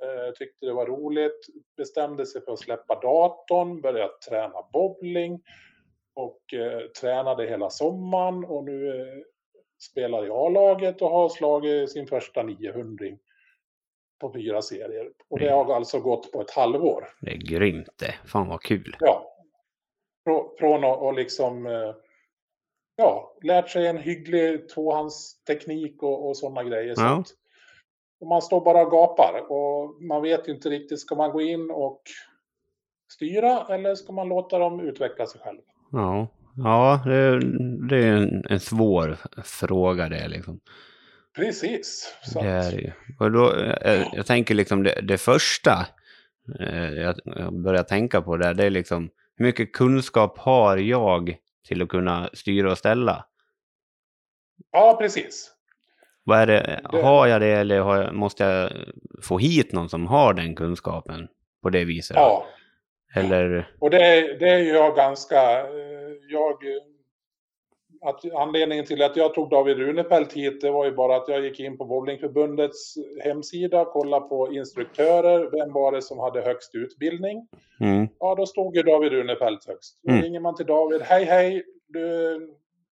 eh, tyckte det var roligt, bestämde sig för att släppa datorn, började träna bowling och eh, tränade hela sommaren och nu eh, spelar i A-laget och har slagit sin första 900 på fyra serier. Och det har alltså gått på ett halvår. Det är grymt det. Fan vad kul. Ja. Frå- Från att och liksom eh, ja, lärt sig en hygglig tvåhandsteknik och, och sådana grejer. Ja. och man står bara och gapar och man vet ju inte riktigt, ska man gå in och styra eller ska man låta dem utveckla sig själv? Ja, ja det, det är en, en svår fråga det liksom. Precis. Det är ju. Och då, jag, jag tänker liksom det, det första eh, jag, börjar tänka på det, det är liksom hur mycket kunskap har jag till att kunna styra och ställa? ja, precis. Vad är det, har jag det eller jag, måste jag få hit någon som har den kunskapen på det viset? Ja. Eller, Och det, är- det är jag ganska... eh, Jag, att anledningen till att jag tog David Runefelt hit, det var ju bara att jag gick in på Bowlingförbundets hemsida, kollade på instruktörer, vem var det som hade högst utbildning? mm, Ja, då stod ju David Runefelt högst. Då Mm. ringer man till David, hej hej, du,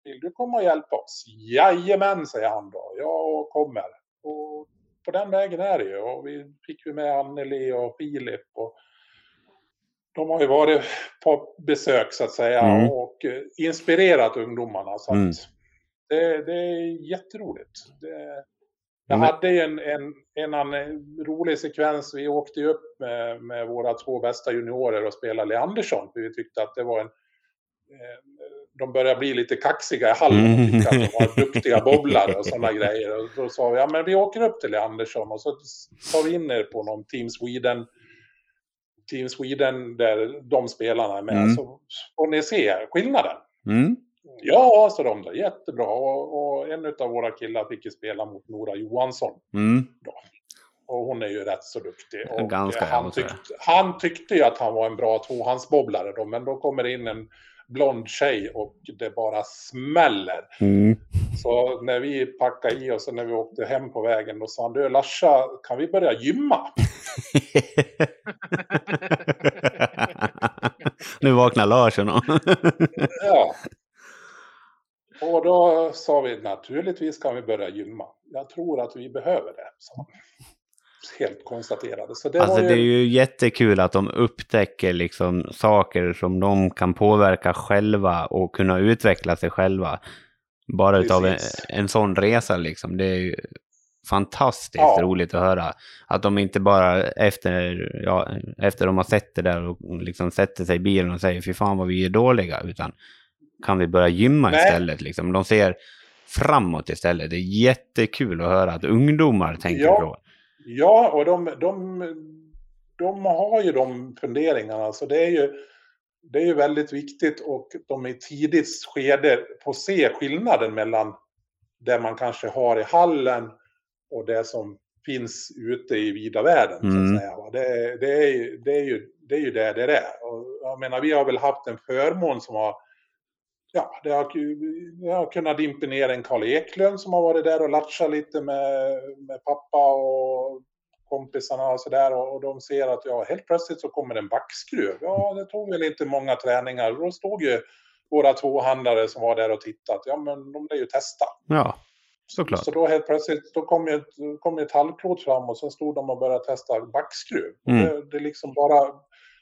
vill du komma och hjälpa oss? Jajamän, säger han då. Jag kommer. Och på den vägen är det ju. Och vi fick ju med Anneli och Filip. Och de har ju varit på besök så att säga Mm. och eh, inspirerat ungdomarna. Så Mm. det, det är jätteroligt. Det, jag Men- hade ju en, en, en, annan rolig sekvens. Vi åkte ju upp med, med våra två bästa juniorer och spelade Leandersson. För vi tyckte att det var en... Eh, de började bli lite kaxiga i hallen Mm. tyckte att de var duktiga bobblare och sådana grejer. Och då sa vi, ja men vi åker upp till Leandersson och så tar vi in er på någon Team Sweden Team Sweden där de spelarna är med. Mm. Så får ni se skillnaden. mm, Ja, sa de då. Jättebra. Och, och en av våra killar fick ju spela mot Nora Johansson. mm, Och hon är ju rätt så duktig. Och Ganska, han, måste jag tyckte, han tyckte ju att han var en bra tvåhandsbobblare då, men då kommer in en blond tjej och det bara smäller. mm. Så när vi packade i oss och när vi åkte hem på vägen då sa han, du Larsa, kan vi börja gymma? nu vaknar Larsson. Ja. Och då sa vi naturligtvis kan vi börja gymma. Jag tror att vi behöver det. Så. Helt konstaterade. Så det Alltså ju... det är ju jättekul att de upptäcker liksom saker som de kan påverka själva och kunna utveckla sig själva. Bara utav en, Precis. en sån resa liksom. Det är ju fantastiskt Ja. roligt att höra. Att de inte bara efter, ja, efter de har sett det där och liksom sätter sig i bilen och säger fy fan vad vi är dåliga. Utan kan vi börja gymma Nej. istället liksom. De ser framåt istället. Det är jättekul att höra att ungdomar tänker Ja. så. Ja, och de, de, de har ju de funderingarna. Så det är ju, det är ju väldigt viktigt och de i tidigt skede får se skillnaden mellan det man kanske har i hallen och det som finns ute i vida världen. Så Mm. att säga. va. Det, det, är, det, är ju, det är ju det det är. Och jag menar, vi har väl haft en förmån som har Ja, det har, det har kunnat dimpa ner en Karl Eklund som har varit där och latchat lite med, med pappa och kompisarna och sådär. Och, och de ser att ja, helt plötsligt så kommer en backskruv. Ja, det tog väl inte många träningar. Då stod ju våra tvåhandlare som var där och tittat. Ja, men de lär ju testa. Ja, såklart. Så då helt plötsligt, då kom ett, kom ett halvklot fram och så stod de och började testa backskruv. Mm. Det, det är liksom bara...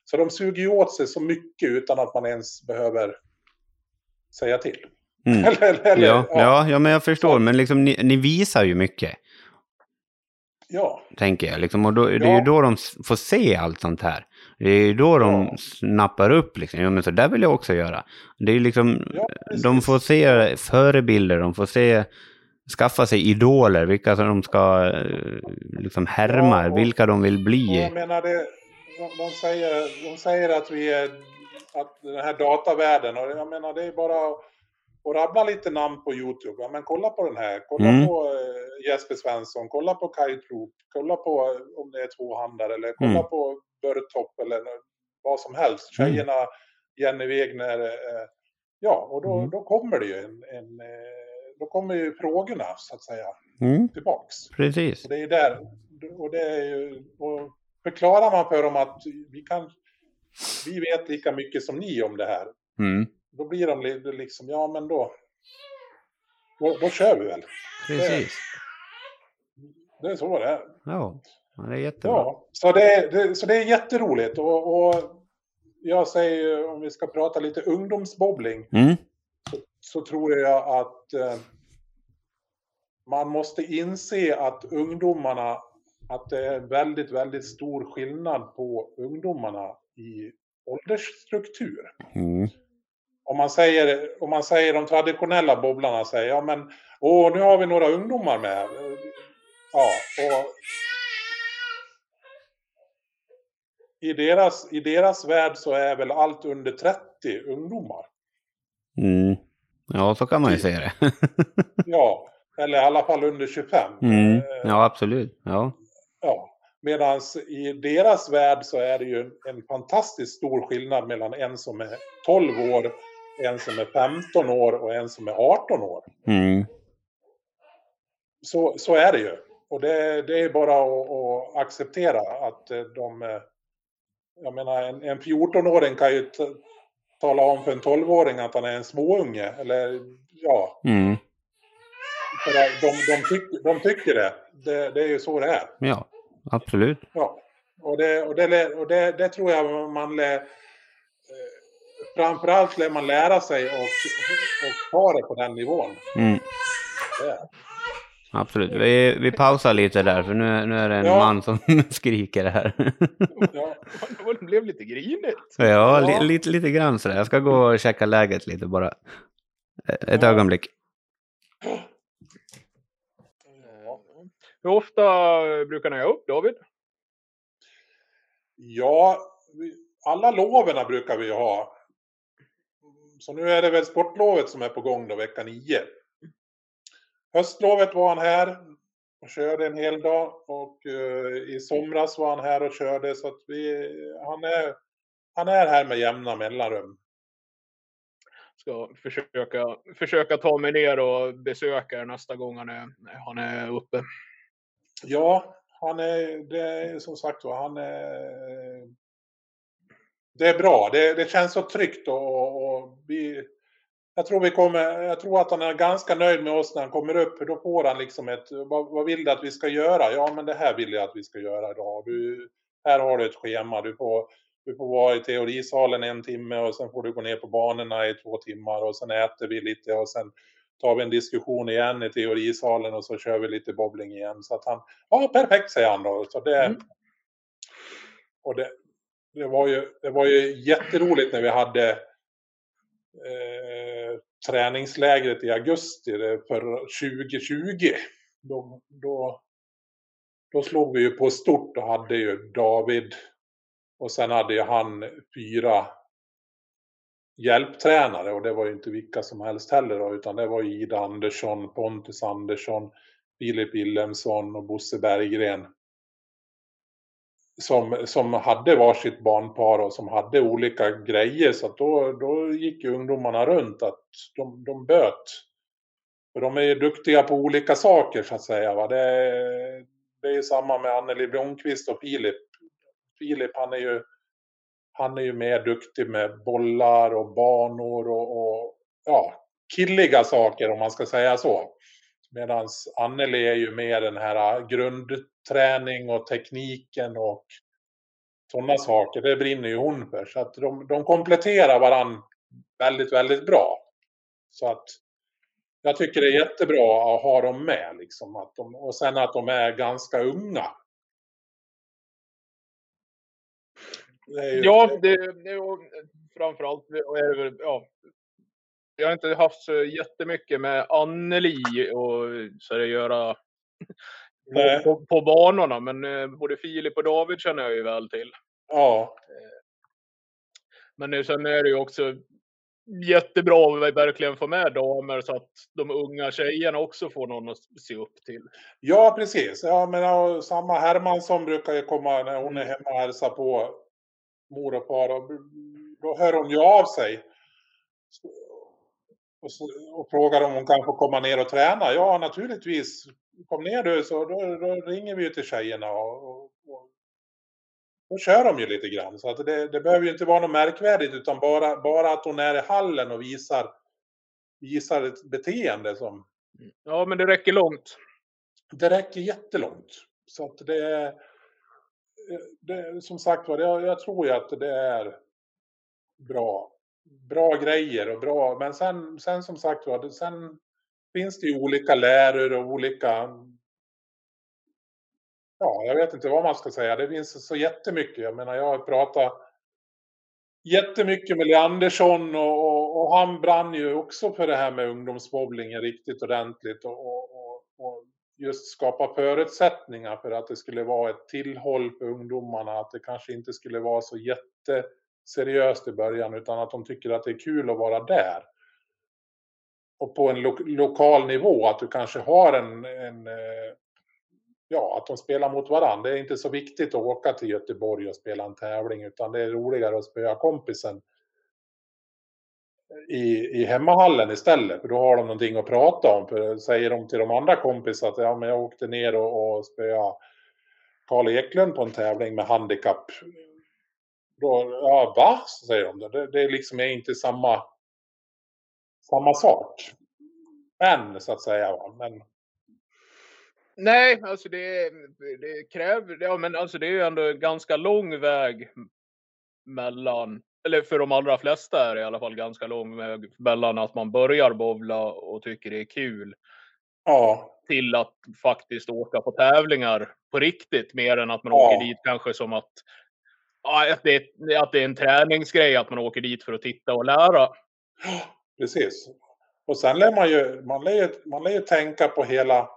Så de suger ju åt sig så mycket utan att man ens behöver säga till. Mm. eller, eller, ja, ja. ja, men jag förstår. Så- Men liksom, ni, ni visar ju mycket. Ja. Tänker jag. Liksom, och då, Det är ju då de får se allt sånt här. Det är ju då de ja. snappar upp. Liksom. Ja, men så där vill jag också göra. Det är liksom, ja, de får se förebilder, de får se skaffa sig idoler, vilka som de ska eh, liksom härma, ja, och, vilka de vill bli. Jag menar det, de, säger, de säger att vi är, att den här datavärlden, och jag menar det är bara att rabbla lite namn på Youtube. Ja, men kolla på den här, kolla mm. på eh, Jesper Svensson, kolla på Kai Troop, kolla på eh, om det är tvåhandare eller kolla mm. på Börtopp eller vad som helst. Mm. Tjejerna. Jenny Wegner, ja, och då, mm. då kommer det ju en, en då kommer ju frågorna så att säga mm. tillbaks. Precis. Och det är där, och det är ju, och förklarar man för dem att vi kan, vi vet lika mycket som ni om det här. Mm. Då blir de liksom, ja men då, då, då kör vi väl. Precis. Det, det är så det är. Ja, det är jättebra. Ja, så det, det, så det är jätteroligt och, och jag säger om vi ska prata lite ungdomsbobbling. Mm så tror jag att eh, man måste inse att ungdomarna, att det är väldigt, väldigt stor skillnad på ungdomarna i åldersstruktur. Mm. Om, man säger, om man säger de traditionella bobblarna säger, ja men, åh nu har vi några ungdomar med. Ja, och i deras, i deras värld så är väl allt under 30 ungdomar. Mm. Ja, så kan man ju säga det. ja, eller i alla fall under 25. Mm. Eh, ja, absolut. Ja. ja. Medan i deras värld så är det ju en fantastiskt stor skillnad mellan en som är 12 år, en som är 15 år och en som är 18 år. Mm. Så, så är det ju. Och det, det är bara att, att, acceptera att eh, de... Eh, jag menar, en, en 14-åring kan ju tala om för en 12-åring att han är en småunge. Eller ja. Mm. För de, de, tyck, de tycker det. det. det. är ju så det är. Ja, absolut. Ja. Och det, och det, och det, det tror jag man lär... Eh, framförallt lär man lära sig och, och ta det på den nivån. Mm. Absolut. Vi, vi pausar lite där för nu, nu är det en ja. man som skriker här. ja, det blev lite grinigt. Ja, ja. Li, lite, lite grann sådär. Jag ska gå och checka läget lite bara. Ett ja. ögonblick. Hur ofta brukar ni ha upp David? Ja, alla loven brukar vi ha. Så nu är det väl sportlovet som är på gång då, vecka 9. Höstlovet var han här och körde en hel dag och uh, i somras var han här och körde så att vi, han är, han är här med jämna mellanrum. Ska försöka, försöka ta mig ner och besöka er nästa gång han är, han är uppe. Ja, han är, det är som sagt var, han är det är bra. Det, det känns så tryggt och, och vi, jag tror, vi kommer, jag tror att han är ganska nöjd med oss när han kommer upp. För då får han liksom ett, vad, vad vill du att vi ska göra? Ja, men det här vill jag att vi ska göra idag. Du, här har du ett schema. Du får, du får vara i teorisalen en timme och sen får du gå ner på banorna i två timmar och sen äter vi lite och sen tar vi en diskussion igen i teorisalen och så kör vi lite bowling igen. Så att han, ja perfekt säger han då. Så det, mm. Och det, det, var ju, det var ju jätteroligt när vi hade eh, träningslägret i augusti för 2020. Då, då, då slog vi ju på stort och hade ju David och sen hade ju han fyra hjälptränare och det var ju inte vilka som helst heller då, utan det var Ida Andersson, Pontus Andersson, Filip Willemsson och Bosse Berggren som, som hade varsitt barnpar och som hade olika grejer. Så då, då gick ju ungdomarna runt att de, de böt. För de är ju duktiga på olika saker så att säga. Va? Det, det är ju samma med Anneli Blomqvist och Filip. Filip han är ju, han är ju mer duktig med bollar och banor och, och ja, killiga saker om man ska säga så. Medan Anneli är ju mer den här ah, grundträning och tekniken och sådana saker. Det brinner ju hon för. Så att de, de kompletterar varandra väldigt, väldigt bra. Så att jag tycker det är jättebra att ha dem med. Liksom, att de, och sen att de är ganska unga. Ju... Ja, det, det, framförallt är det väl, ja, jag har inte haft så jättemycket med Anneli och så att göra på, på, på, banorna, men eh, både Filip och David känner jag ju väl till. Ja. Eh, men sen är det ju också jättebra att verkligen få med damer så att de unga tjejerna också får någon att se upp till. Ja, precis. Ja, men samma Hermansson brukar ju komma när hon är mm. hemma och hälsar på mor och far. Och då hör hon ju av sig. Och, så, och frågar om hon kan få komma ner och träna. Ja, naturligtvis. Kom ner du så då, då ringer vi ju till tjejerna och, och, och då kör de ju lite grann. Så att det, det behöver ju inte vara något märkvärdigt utan bara, bara att hon är i hallen och visar, visar ett beteende som... Ja, men det räcker långt. Det räcker jättelångt. Så att det. Det, som sagt var, jag, jag tror ju att det är bra, bra grejer och bra. Men sen, sen som sagt var, sen finns det ju olika läror och olika ja, jag vet inte vad man ska säga. Det finns så jättemycket. Jag menar, jag har pratat jättemycket med Leandersson och, och, och, han brann ju också för det här med ungdomsmobbningen riktigt ordentligt och, och, just skapa förutsättningar för att det skulle vara ett tillhåll för ungdomarna. Att det kanske inte skulle vara så jätteseriöst i början utan att de tycker att det är kul att vara där. Och på en lo lokal nivå, att du kanske har en, en eh, ja, att de spelar mot varandra. Det är inte så viktigt att åka till Göteborg och spela en tävling utan det är roligare att spöa kompisen i, i hemmahallen istället. För då har de någonting att prata om. För säger de till de andra kompisarna att ja, men jag åkte ner och, och spöade Karl Eklund på en tävling med handikapp. Då, ja, va? Så säger de. Det, det liksom är inte samma, samma sak. Men, så att säga. Men Nej, alltså det, det kräver, ja men alltså det är ju ändå ganska lång väg mellan, eller för de allra flesta är det i alla fall ganska lång väg mellan att man börjar bovla och tycker det är kul. Ja. Till att faktiskt åka på tävlingar på riktigt mer än att man ja. åker dit kanske som att, att, det, att det är en träningsgrej att man åker dit för att titta och lära. Precis. Och sen lär man ju, man lär ju, man lär ju tänka på hela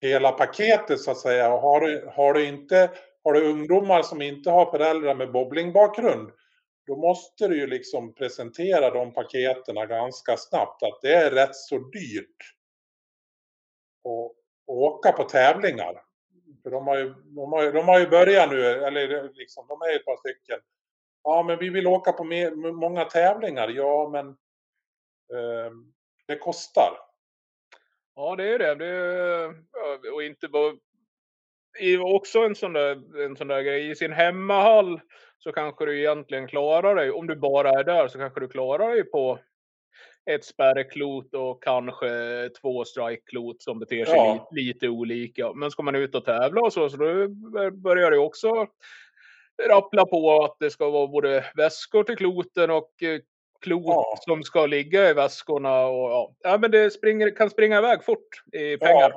hela paketet så att säga. Och har du, har du inte har du ungdomar som inte har föräldrar med bobblingbakgrund då måste du ju liksom presentera de paketen ganska snabbt att det är rätt så dyrt att åka på tävlingar. För de har ju, de har, de har ju börjat nu, eller liksom, de är ett par stycken. Ja, men vi vill åka på mer, många tävlingar. Ja, men eh, det kostar. Ja, det är det. det är, och inte bara... Också en sån, där, en sån där grej. I sin hemmahall så kanske du egentligen klarar dig. Om du bara är där så kanske du klarar dig på ett spärrklot och kanske två strikeklot som beter sig ja. lite, lite, olika. Men ska man ut och tävla och så, så då börjar det också rappla på att det ska vara både väskor till kloten och eh, klot ja. som ska ligga i väskorna. Och, ja. ja men det springer, kan springa iväg fort i pengar. Ja,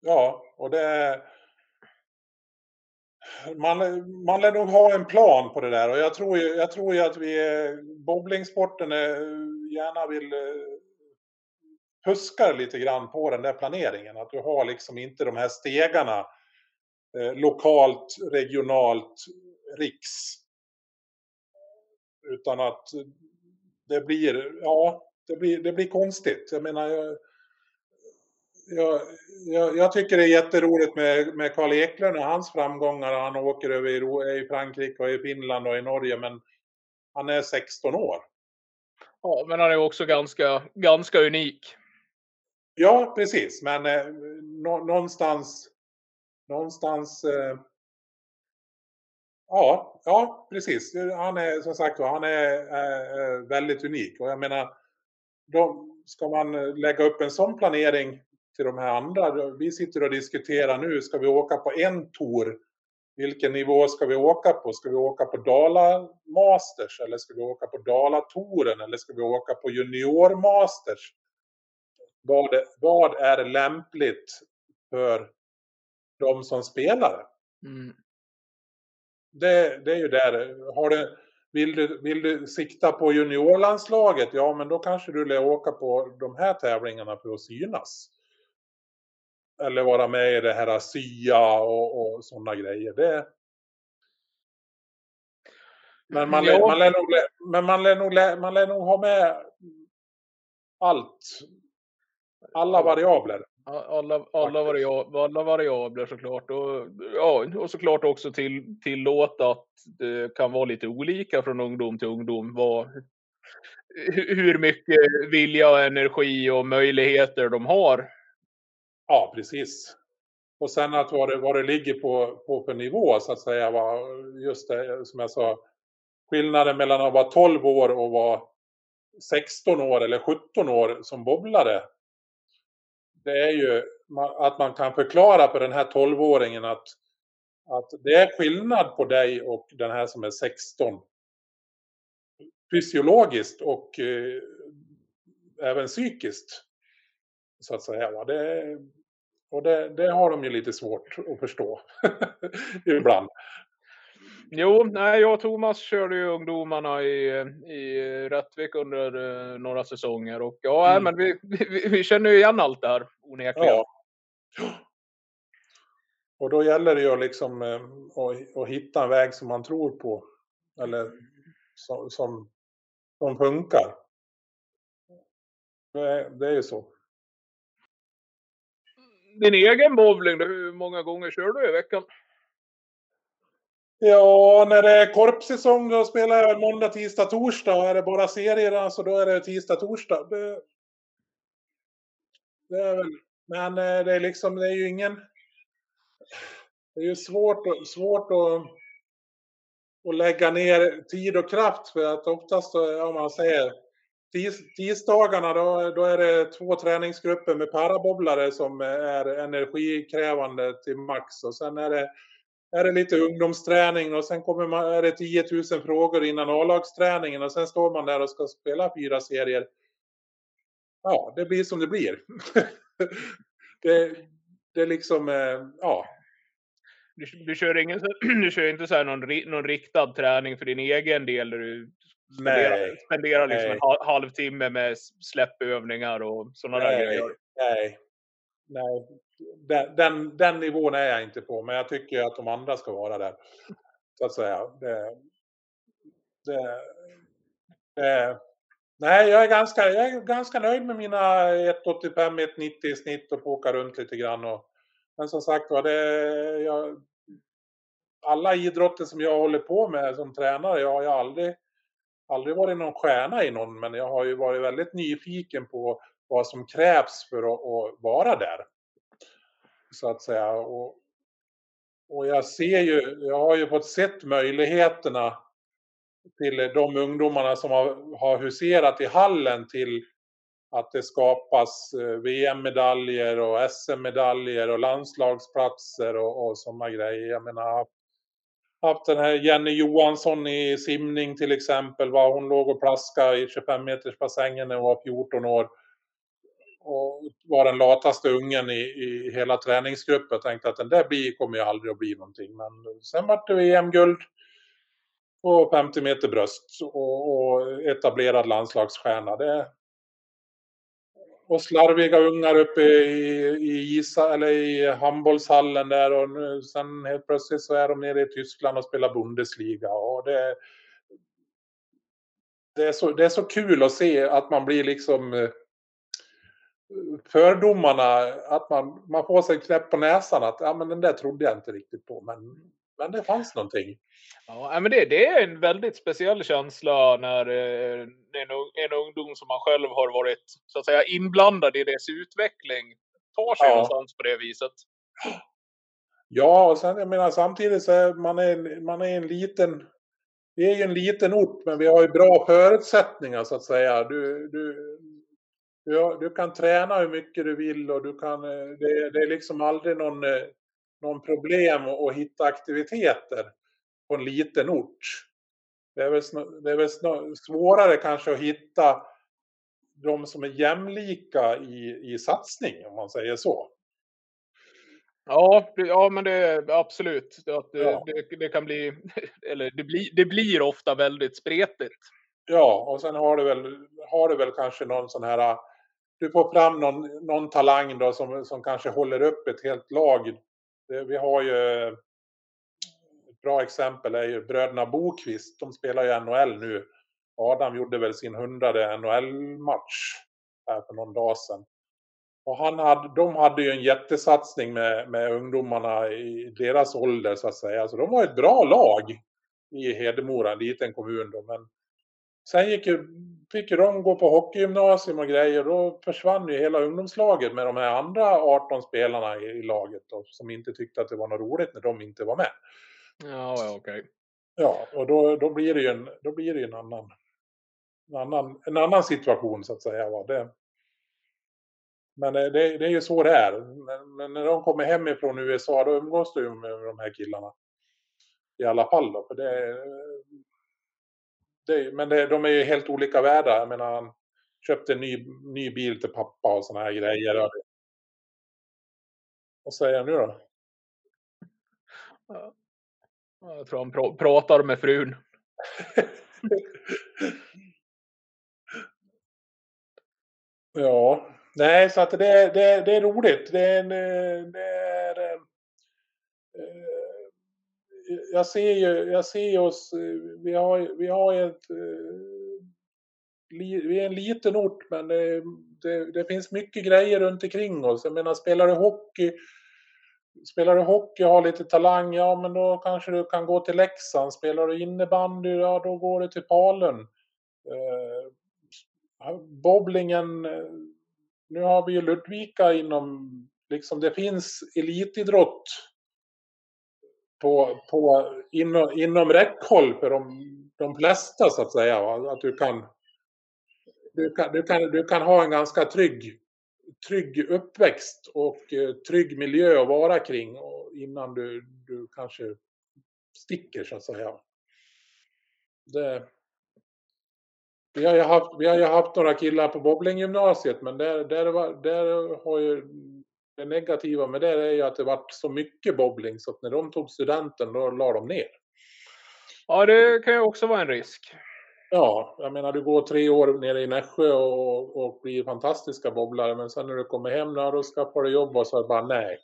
ja och det... Man, man lär nog ha en plan på det där och jag tror ju, jag tror ju att vi bowlingsporten är, gärna vill eh, huskar lite grann på den där planeringen. Att du har liksom inte de här stegarna eh, lokalt, regionalt, riks. Utan att det blir, ja, det blir, det blir konstigt. Jag menar, jag, jag, jag, tycker det är jätteroligt med, med Karl Eklund och hans framgångar. Han åker över i, i Frankrike och i Finland och i Norge, men han är 16 år. Ja, men han är också ganska, ganska unik. Ja, precis. Men eh, nå, någonstans, någonstans eh, Ja, ja precis. Han är som sagt han är, är väldigt unik. Och jag menar, då ska man lägga upp en sån planering till de här andra. Vi sitter och diskuterar nu, ska vi åka på en tour? Vilken nivå ska vi åka på? Ska vi åka på Dala Masters eller ska vi åka på Dala Touren eller ska vi åka på Junior Masters? vad, vad är lämpligt för de som spelar. Mm. Det, det är ju där. Har du, vill, du, vill du sikta på juniorlandslaget, ja men då kanske du lär åka på de här tävlingarna för att synas. Eller vara med i det här SYA och, och sådana grejer. Det, men man, lär, Ja. man, lär nog, men man, lär nog, man lär nog ha med allt. Alla variabler. Alla, alla, variabler, alla variabler såklart. Och, ja, och såklart också till, tillåta att det kan vara lite olika från ungdom till ungdom. Vad, hu- hur mycket vilja, och energi och möjligheter de har. Ja, precis. Och sen att vad det, vad det ligger på, på för nivå så att säga. var Just det som jag sa. Skillnaden mellan att vara 12 år och vara 16 år eller 17 år som bobblare. Det är ju att man kan förklara för den här 12-åringen att, att det är skillnad på dig och den här som är 16. Fysiologiskt och eh, även psykiskt. Så att säga. Va? Det, och det, det har de ju lite svårt att förstå. Ibland. Jo, nej, jag och Thomas körde ju ungdomarna i, i Rättvik under eh, några säsonger. Och ja, Mm. men vi, vi, vi känner ju igen allt det här onekligen. Ja. Och då gäller det ju liksom eh, att, att hitta en väg som man tror på. Eller som, som, som funkar. Det, är- det är ju så. Din egen bowling, då, hur många gånger kör du i veckan? Ja, när det är korpsäsong då spelar jag måndag, tisdag, torsdag. Och är det bara serier alltså då är det tisdag, torsdag. Det, det är väl, men eh, det är liksom, det är ju ingen... Det är ju svårt, svårt att, att lägga ner tid och kraft för att oftast, om man säger tis, tisdagarna då, då är det två träningsgrupper med parabobblare som är energikrävande till max och sen är det är det lite ungdomsträning och sen kommer man, är det 10 000 frågor innan A-lagsträningen och sen står man där och ska spela fyra serier. Ja, det blir som det blir. det, det är liksom, eh, ja. Du, du kör, ingen, du kör inte så här någon, någon riktad träning för din egen del där du spenderar, Nej. spenderar liksom en hal- halvtimme med släppövningar och sådana där grejer. nej. nej. Den, den, den nivån är jag inte på, men jag tycker att de andra ska vara där. Så att säga. Det, det, det, nej, jag är, ganska, jag är ganska nöjd med mina 1,85-1,90 i snitt och får åka runt lite grann. Och, men som sagt var, det, jag, alla idrotter som jag håller på med som tränare, jag har ju aldrig, aldrig varit någon stjärna i någon, men jag har ju varit väldigt nyfiken på vad som krävs för att, att vara där. Så att säga. Och, och jag ser ju, jag har ju fått sett möjligheterna till de ungdomarna som har, har huserat i hallen till att det skapas eh, VM-medaljer och SM-medaljer och landslagsplatser och, och sådana grejer. Jag menar, haft Haft den här Jenny Johansson i simning till exempel. Va? Hon låg och plaskade i 25 meters bassängen när hon var 14 år. Och var den lataste ungen i, i hela träningsgruppen. Jag tänkte att den där blir, kommer ju aldrig att bli någonting. Men sen vart det VM-guld på 50 meter bröst och, och etablerad landslagsstjärna. Det, och slarviga ungar uppe i, i, isa, eller i handbollshallen där och nu, sen helt plötsligt så är de nere i Tyskland och spelar Bundesliga. Och det, det, är så, det är så kul att se att man blir liksom eh, fördomarna, att man, man får sig knäpp på näsan att ja, men den där trodde jag inte riktigt på. Men, men det fanns någonting. Ja, men det, det är en väldigt speciell känsla när eh, en, en ungdom som man själv har varit så att säga inblandad i dess utveckling tar sig Ja. någonstans på det viset. Ja, och sen jag menar samtidigt så är man en, man är en liten, vi är ju en liten ort men vi har ju bra förutsättningar så att säga. Du, du, du, du kan träna hur mycket du vill och du kan, eh, det, det är liksom aldrig någon, eh, någon problem att hitta aktiviteter på en liten ort. Det är väl, det är väl svårare kanske att hitta de som är jämlika i, i satsning, om man säger så. Ja, ja men det är absolut. Att Ja. det, det kan bli, eller det blir, det blir ofta väldigt spretigt. Ja, och sen har du väl, har du väl kanske någon sån här... Du får fram någon, någon talang då som, som kanske håller upp ett helt lag. Det, vi har ju... Eh, ett bra exempel är ju bröderna Bokvist. De spelar ju NHL nu. Adam gjorde väl sin hundrade NHL-match här för någon dag sedan. Och han hade, de hade ju en jättesatsning med, med ungdomarna i deras ålder så att säga. Så de var ett bra lag i Hedemora, en liten kommun då. Men sen gick ju, fick ju de gå på hockeygymnasium och grejer. Då försvann ju hela ungdomslaget med de här andra 18 spelarna i, i laget då, som inte tyckte att det var något roligt när de inte var med. Ja, okej. Ja, och då, då blir det ju en, då blir det en annan, en annan, en annan situation så att säga. Va? Det, men eh, det, det är ju så det är. Men, när de kommer hemifrån USA då umgås du ju med de här killarna. I alla fall då. För det, det, men det, de är ju helt olika världar. Jag menar, han köpte en ny, ny bil till pappa och såna här grejer. Vad säger jag nu då? Ja. Jag tror han pra- pratar med frun. Ja, nej så att det, det, det är roligt. Det är en, eh, det är, eh, jag ser ju, jag ser oss, eh, vi har, vi har ett, eh, vi är en liten ort men det, det, det finns mycket grejer runt omkring oss. Jag menar spelar du hockey, spelar du hockey och har lite talang, ja men då kanske du kan gå till Leksand. Spelar du innebandy, ja då går du till Falun. Eh, bowlingen, eh, nu har vi ju Ludvika inom, liksom det finns elitidrott på, på, inom, inom räckhåll för de, de flesta så att säga. va. Att du kan, du kan, du kan, du kan ha en ganska trygg, trygg uppväxt och eh, trygg miljö att vara kring innan du, du kanske sticker så att säga. Det, vi har ju haft, vi har ju haft några killar på bowlinggymnasiet men där, där, var, där har ju det negativa med det är ju att det varit så mycket bowling så att när de tog studenten då la de ner. Ja, det kan ju också vara en risk. Ja, jag menar du går tre år nere i Nässjö och, och blir fantastiska bobblare men sen när du kommer hem då skaffar du jobb och så är det bara nej.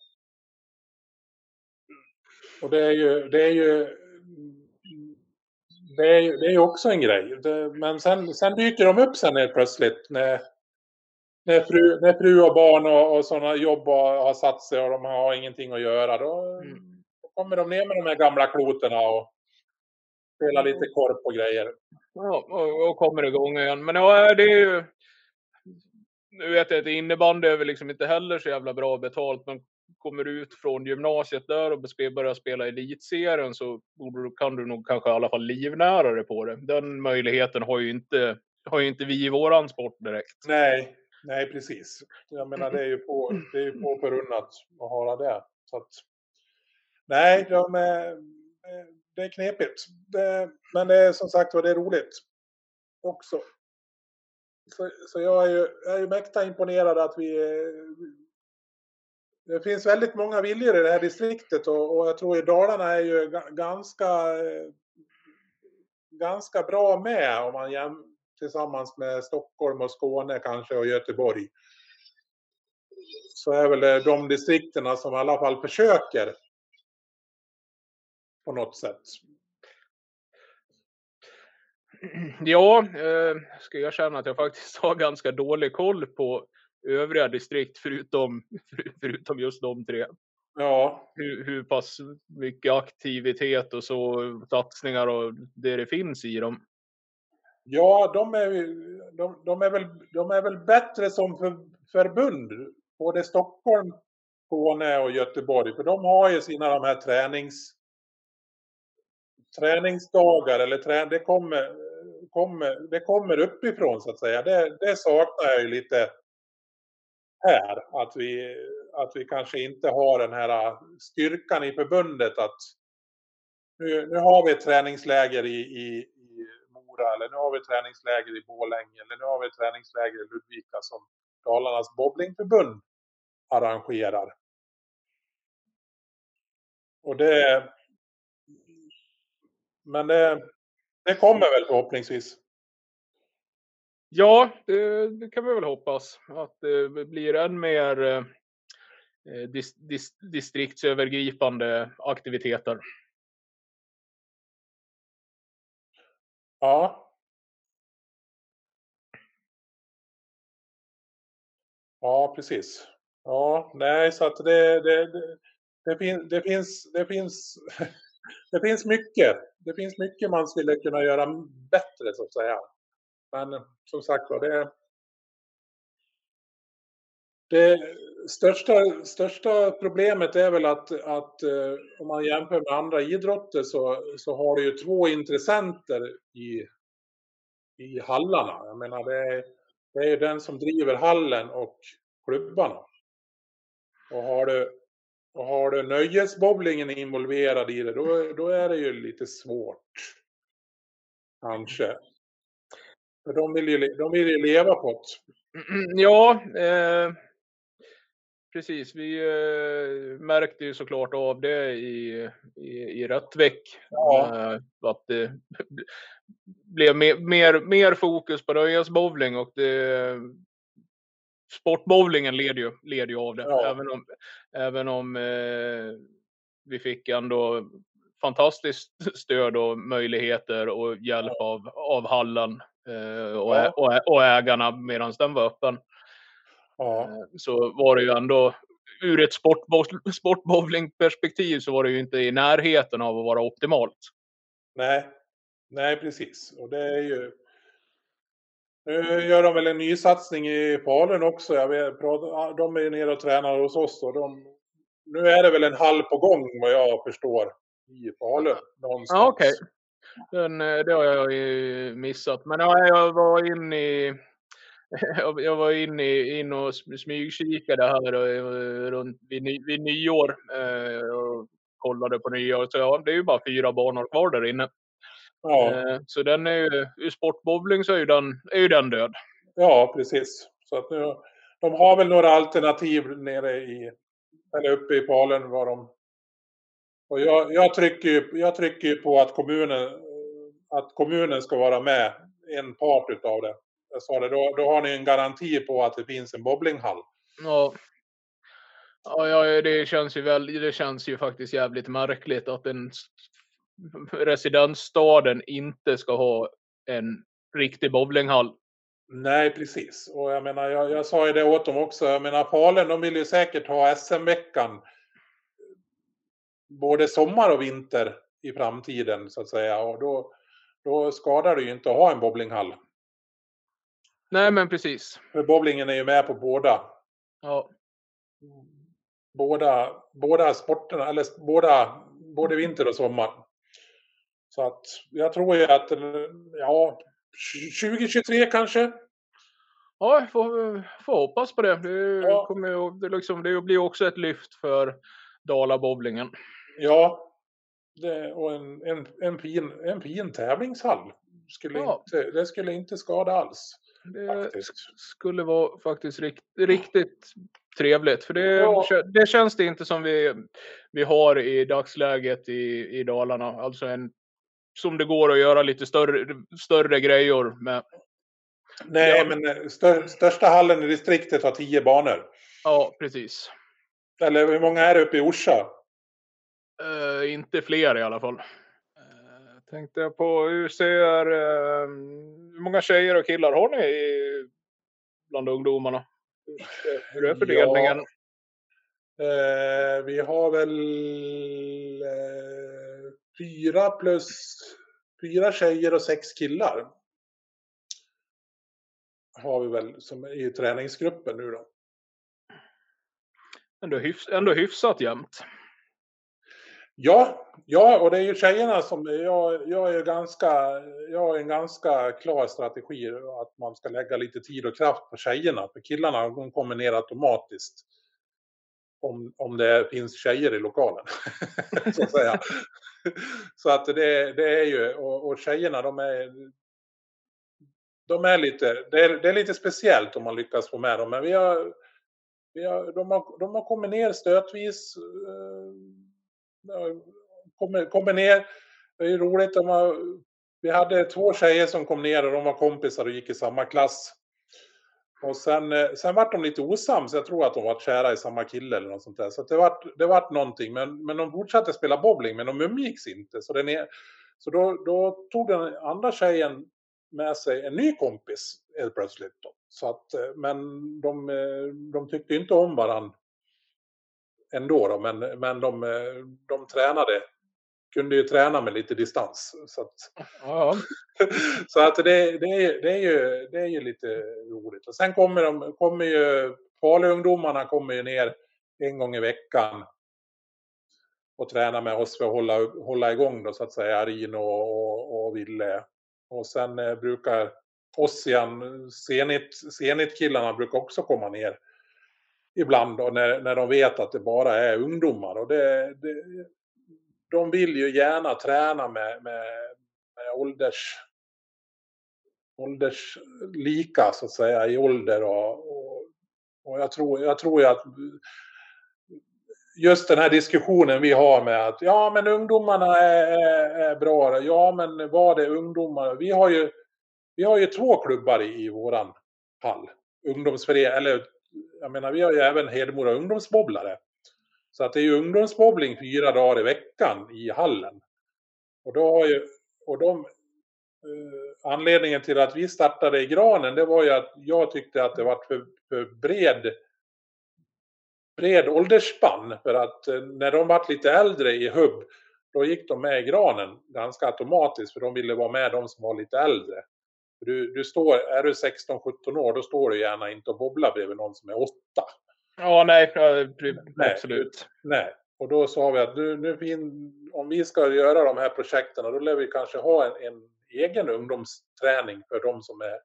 Och det är ju, det är ju det är, det är också en grej. Det, men sen, sen dyker de upp sen helt plötsligt när, när, fru, när fru och barn och, och sådana jobb har, satt sig och de har ingenting att göra. Då, Mm. då kommer de ner med de här gamla kloterna och spelar lite korp och grejer. Ja, och, och kommer igång igen. Men ja, det är ju... Nu vet jag att innebandy är väl liksom inte heller så jävla bra betalt, men kommer du ut från gymnasiet där och börjar spela elitserien så kan du nog kanske i alla fall livnära dig på det. Den möjligheten har ju inte, har ju inte vi i våran sport direkt. Nej, nej precis. Jag menar det är ju på, det är ju på förunnat att ha det. Så att, nej, de är, det är knepigt. Det, men det är som sagt var det är roligt också. Så, så jag är ju, jag är ju mäkta imponerad att vi är- det finns väldigt många viljor i det här distriktet och, och jag tror i Dalarna är ju ga- ganska eh, ganska bra med om man jäm, tillsammans med Stockholm och Skåne kanske och Göteborg. Så är väl de distrikterna som i alla fall försöker på något sätt. Ja, eh, ska jag känna att jag faktiskt har ganska dålig koll på övriga distrikt förutom, för- förutom just de tre. Ja, Hur, hur pass mycket aktivitet och så satsningar och det det finns i dem ja de, är, ju- de, de, är väl, de är väl bättre som för, förbund. Både Stockholm, Skåne och Göteborg. För de har ju sina de här tränings, träningsdagar. Eller trä, det, kommer, kommer, det kommer uppifrån så att säga. Det, det saknar jag ju lite här. Att vi, att vi kanske inte har den här styrkan i förbundet att nu, nu har vi ett träningsläger i, i Mora eller nu har vi träningsläger i Borlänge eller nu har vi träningsläger i Ludvika som Dalarnas bowlingförbund arrangerar. Och det... Men det, det kommer väl förhoppningsvis. Ja, det, det, kan vi väl hoppas. Att det blir än mer eh, eh dis, dis, distriktsövergripande aktiviteter. Ja. Ja, precis. Ja, nej, så att det, det, det, det, fin, det finns, det finns, det finns mycket. Det finns mycket man skulle kunna göra bättre så att säga. Men som sagt var, det, det största, största problemet är väl att, att eh, om man jämför med andra idrotter så, så har du ju två intressenter i, i hallarna. Jag menar det är, det är ju den som driver hallen och klubbarna. Och har du, och har du nöjesbowlingen involverad i det då, då är det ju lite svårt. Kanske. För de vill ju, de vill ju leva på det. Ja, eh, precis. Vi eh, märkte ju såklart av det i, i, i Rättvik. Ja. Eh, att det blev mer, mer, mer fokus på nöjesbowling och det, sportbowlingen leder ju, leder ju av det. Ja. Även om, även om eh, vi fick ändå fantastiskt stöd och möjligheter och hjälp ja. av, av hallen eh, och, och, och, ägarna medan den var öppen. Eh, så var det ju ändå ur ett sportbowlingperspektiv så var det ju inte i närheten av att vara optimalt. Nej, nej precis. Och det är ju nu gör de väl en ny satsning i Falun också. Jag vet, de är nere och tränar hos oss. Och de, nu är det väl en hall på gång vad jag förstår i Falun. Någonstans. Ja, okej. Okay. Eh, det har jag ju missat. Men ja, jag var inne i jag var inne in och smygkikade här eh, runt vid, vid nyår eh, och kollade på nyår. Så ja, det är ju bara fyra banor kvar där inne. Ja. Eh, så den är ju, i sportbowling så är ju den, är ju den död. Ja, precis. Så att nu, de har väl några alternativ nere i, eller uppe i Falun var de. Och jag, jag, trycker ju, jag trycker på att kommunen, att kommunen ska vara med, en part utav det. Jag sa det, då, då har ni en garanti på att det finns en bowlinghall. Ja. Ja, det känns ju väl, det känns ju faktiskt jävligt märkligt att en residensstaden inte ska ha en riktig bowlinghall. Nej, precis. Och jag menar, jag, jag sa ju det åt dem också. Jag menar, Falun, de vill ju säkert ha SM-veckan både sommar och vinter i framtiden så att säga. Och då, då skadar det ju inte att ha en bowlinghall. Nej, men precis. För bowlingen är ju med på båda. Ja. Båda, båda sporterna, eller båda, både vinter och sommar. Så att jag tror ju att, ja, 2023 kanske. Ja, får, får hoppas på det. Det, ja. kommer, det, liksom, det blir också ett lyft för Dala-bowlingen. Ja, det, och en, en, en, fin, en fin tävlingshall. Skulle ja. inte, det skulle inte skada alls. Det faktiskt. skulle vara faktiskt rikt, riktigt trevligt. För det, ja. det känns det inte som vi, vi har i dagsläget i, i Dalarna. Alltså en som det går att göra lite större, större grejer med. Nej, ja. men eh, stör, största hallen i distriktet har tio banor. Ja, precis. Eller hur många är det uppe i Orsa? Uh, inte fler i alla fall. Tänkte jag på hur ser... Uh, hur många tjejer och killar har ni i, bland ungdomarna? Hur är fördelningen? Ja, vi har väl fyra plus fyra tjejer och sex killar. Har vi väl som i träningsgruppen nu då. Ändå, hyfs, ändå hyfsat jämnt. Ja, ja, och det är ju tjejerna som, jag, jag är ganska, jag har en ganska klar strategi att man ska lägga lite tid och kraft på tjejerna. För killarna de kommer ner automatiskt om, om det finns tjejer i lokalen. så att säga. så att det, det är ju, och, och tjejerna de är, de är lite, det är, det är lite speciellt om man lyckas få med dem. Men vi har, vi har, de, har, de har kommit ner stötvis. Eh, kommer, kommer ner. Det är ju roligt. De har, vi hade två tjejer som kom ner och de var kompisar och gick i samma klass. Och sen, eh, sen vart de lite osams. Jag tror att de var kära i samma kille eller något sånt där. Så det vart, det vart någonting. Men, men de fortsatte spela bowling, men de umgicks inte. Så, den är, så då, då tog den andra tjejen med sig en ny kompis helt plötsligt. Då. Så att, eh, men de, eh, de tyckte inte om varandra ändå. Då, men men de, de tränade kunde ju träna med lite distans. Så att, ja. så att det, det, är, det, är ju, det är ju lite roligt. Och sen kommer de, kommer ju, Faluungdomarna kommer ju ner en gång i veckan och tränar med oss för att hålla, hålla igång då så att säga, Rino och, och Ville. Och sen eh, brukar Ossian, Zenit, Zenit-killarna brukar också komma ner ibland då, när, när de vet att det bara är ungdomar. Och det, det, de vill ju gärna träna med, med, med ålders, ålders lika så att säga i ålder och, och, och jag, tror, jag tror ju att just den här diskussionen vi har med att ja men ungdomarna är, är, är bra. Ja men vad är ungdomar? Vi har ju, vi har ju två klubbar i, i våran hall. Ungdomsförening, eller jag menar vi har ju även Hedemora ungdomsbobblare. Så att det är ju ungdomsbobbling fyra dagar i veckan i hallen. Och då har ju, och de, eh, anledningen till att vi startade i granen det var ju att jag tyckte att det var för, för bred bred åldersspann. För att eh, när de var lite äldre i hubb då gick de med i granen ganska automatiskt för de ville vara med de som var lite äldre. Du, du står, är du 16-17 år då står du gärna inte och bobblar bredvid någon som är 8. Ja, nej, absolut. Nej, och då sa vi att nu, nu om vi ska göra de här projekten då lär vi kanske ha en, en egen ungdomsträning för de som är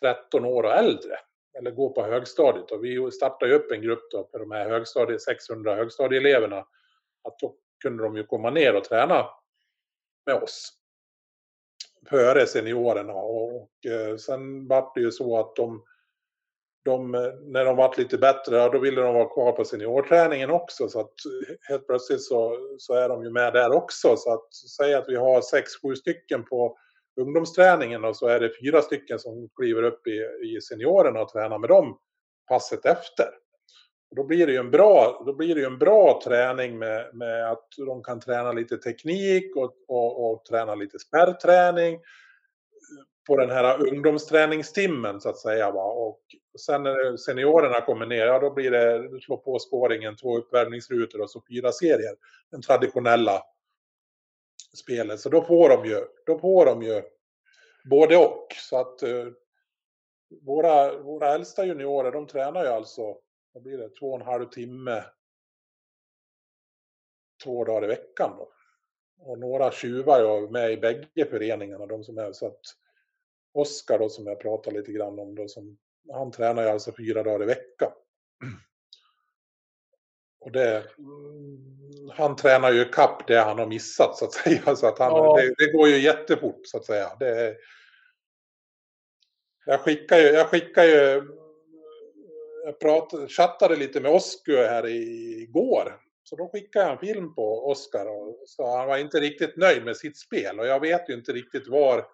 13 år och äldre. Eller går på högstadiet. Och vi startade upp en grupp då för de här högstadie, 600 högstadieeleverna. Att då kunde de ju komma ner och träna med oss. Före seniorerna. Och, eh, sen var det ju så att de de, eh, när de var lite bättre, då ville de vara kvar på seniorträningen också. Så att eh, helt plötsligt så, så är de ju med där också. Så att säga att vi har sex, sju stycken på ungdomsträningen och så är det fyra stycken som kliver upp i, i seniorerna och tränar med dem passet efter. Då blir det ju en bra, då blir det en bra träning med, med att de kan träna lite teknik och, och, och träna lite spärrträning eh, på den här ungdomsträningstimmen så att säga. Va? Och sen när seniorerna kommer ner, ja då blir det slå på spåringen, två uppvärmningsrutor och så fyra serier. Den traditionella spelet. Så då får de ju, då får de ju både och. Så att eh, våra, våra äldsta juniorer, de tränar ju alltså, vad blir det, två och en halv timme två dagar i veckan då. Och några tjuvar är med i bägge föreningarna, de som är så att Oskar då som jag pratade lite grann om då, som, han tränar ju alltså fyra dagar i veckan. Och det, mm, han tränar ju kapp det han har missat så att säga. Så att han, ja. det, det, går ju jättefort så att säga. Det, jag skickar ju, jag skickar ju, jag pratade, chattade lite med Oskar här igår. Så då skickade jag en film på Oskar och så han var inte riktigt nöjd med sitt spel och jag vet ju inte riktigt var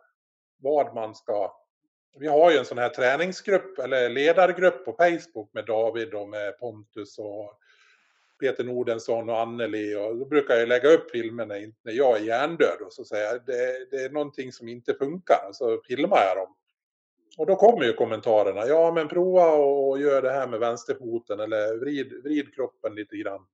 vad man ska... Vi har ju en sån här träningsgrupp eller ledargrupp på Facebook med David och med Pontus och Peter Nordensson och Anneli och då brukar jag lägga upp filmerna när jag är hjärndöd och så säger jag det, det är någonting som inte funkar och så filmar jag dem. Och då kommer ju kommentarerna, ja men prova och gör det här med vänsterfoten eller vrid, vrid kroppen lite grann.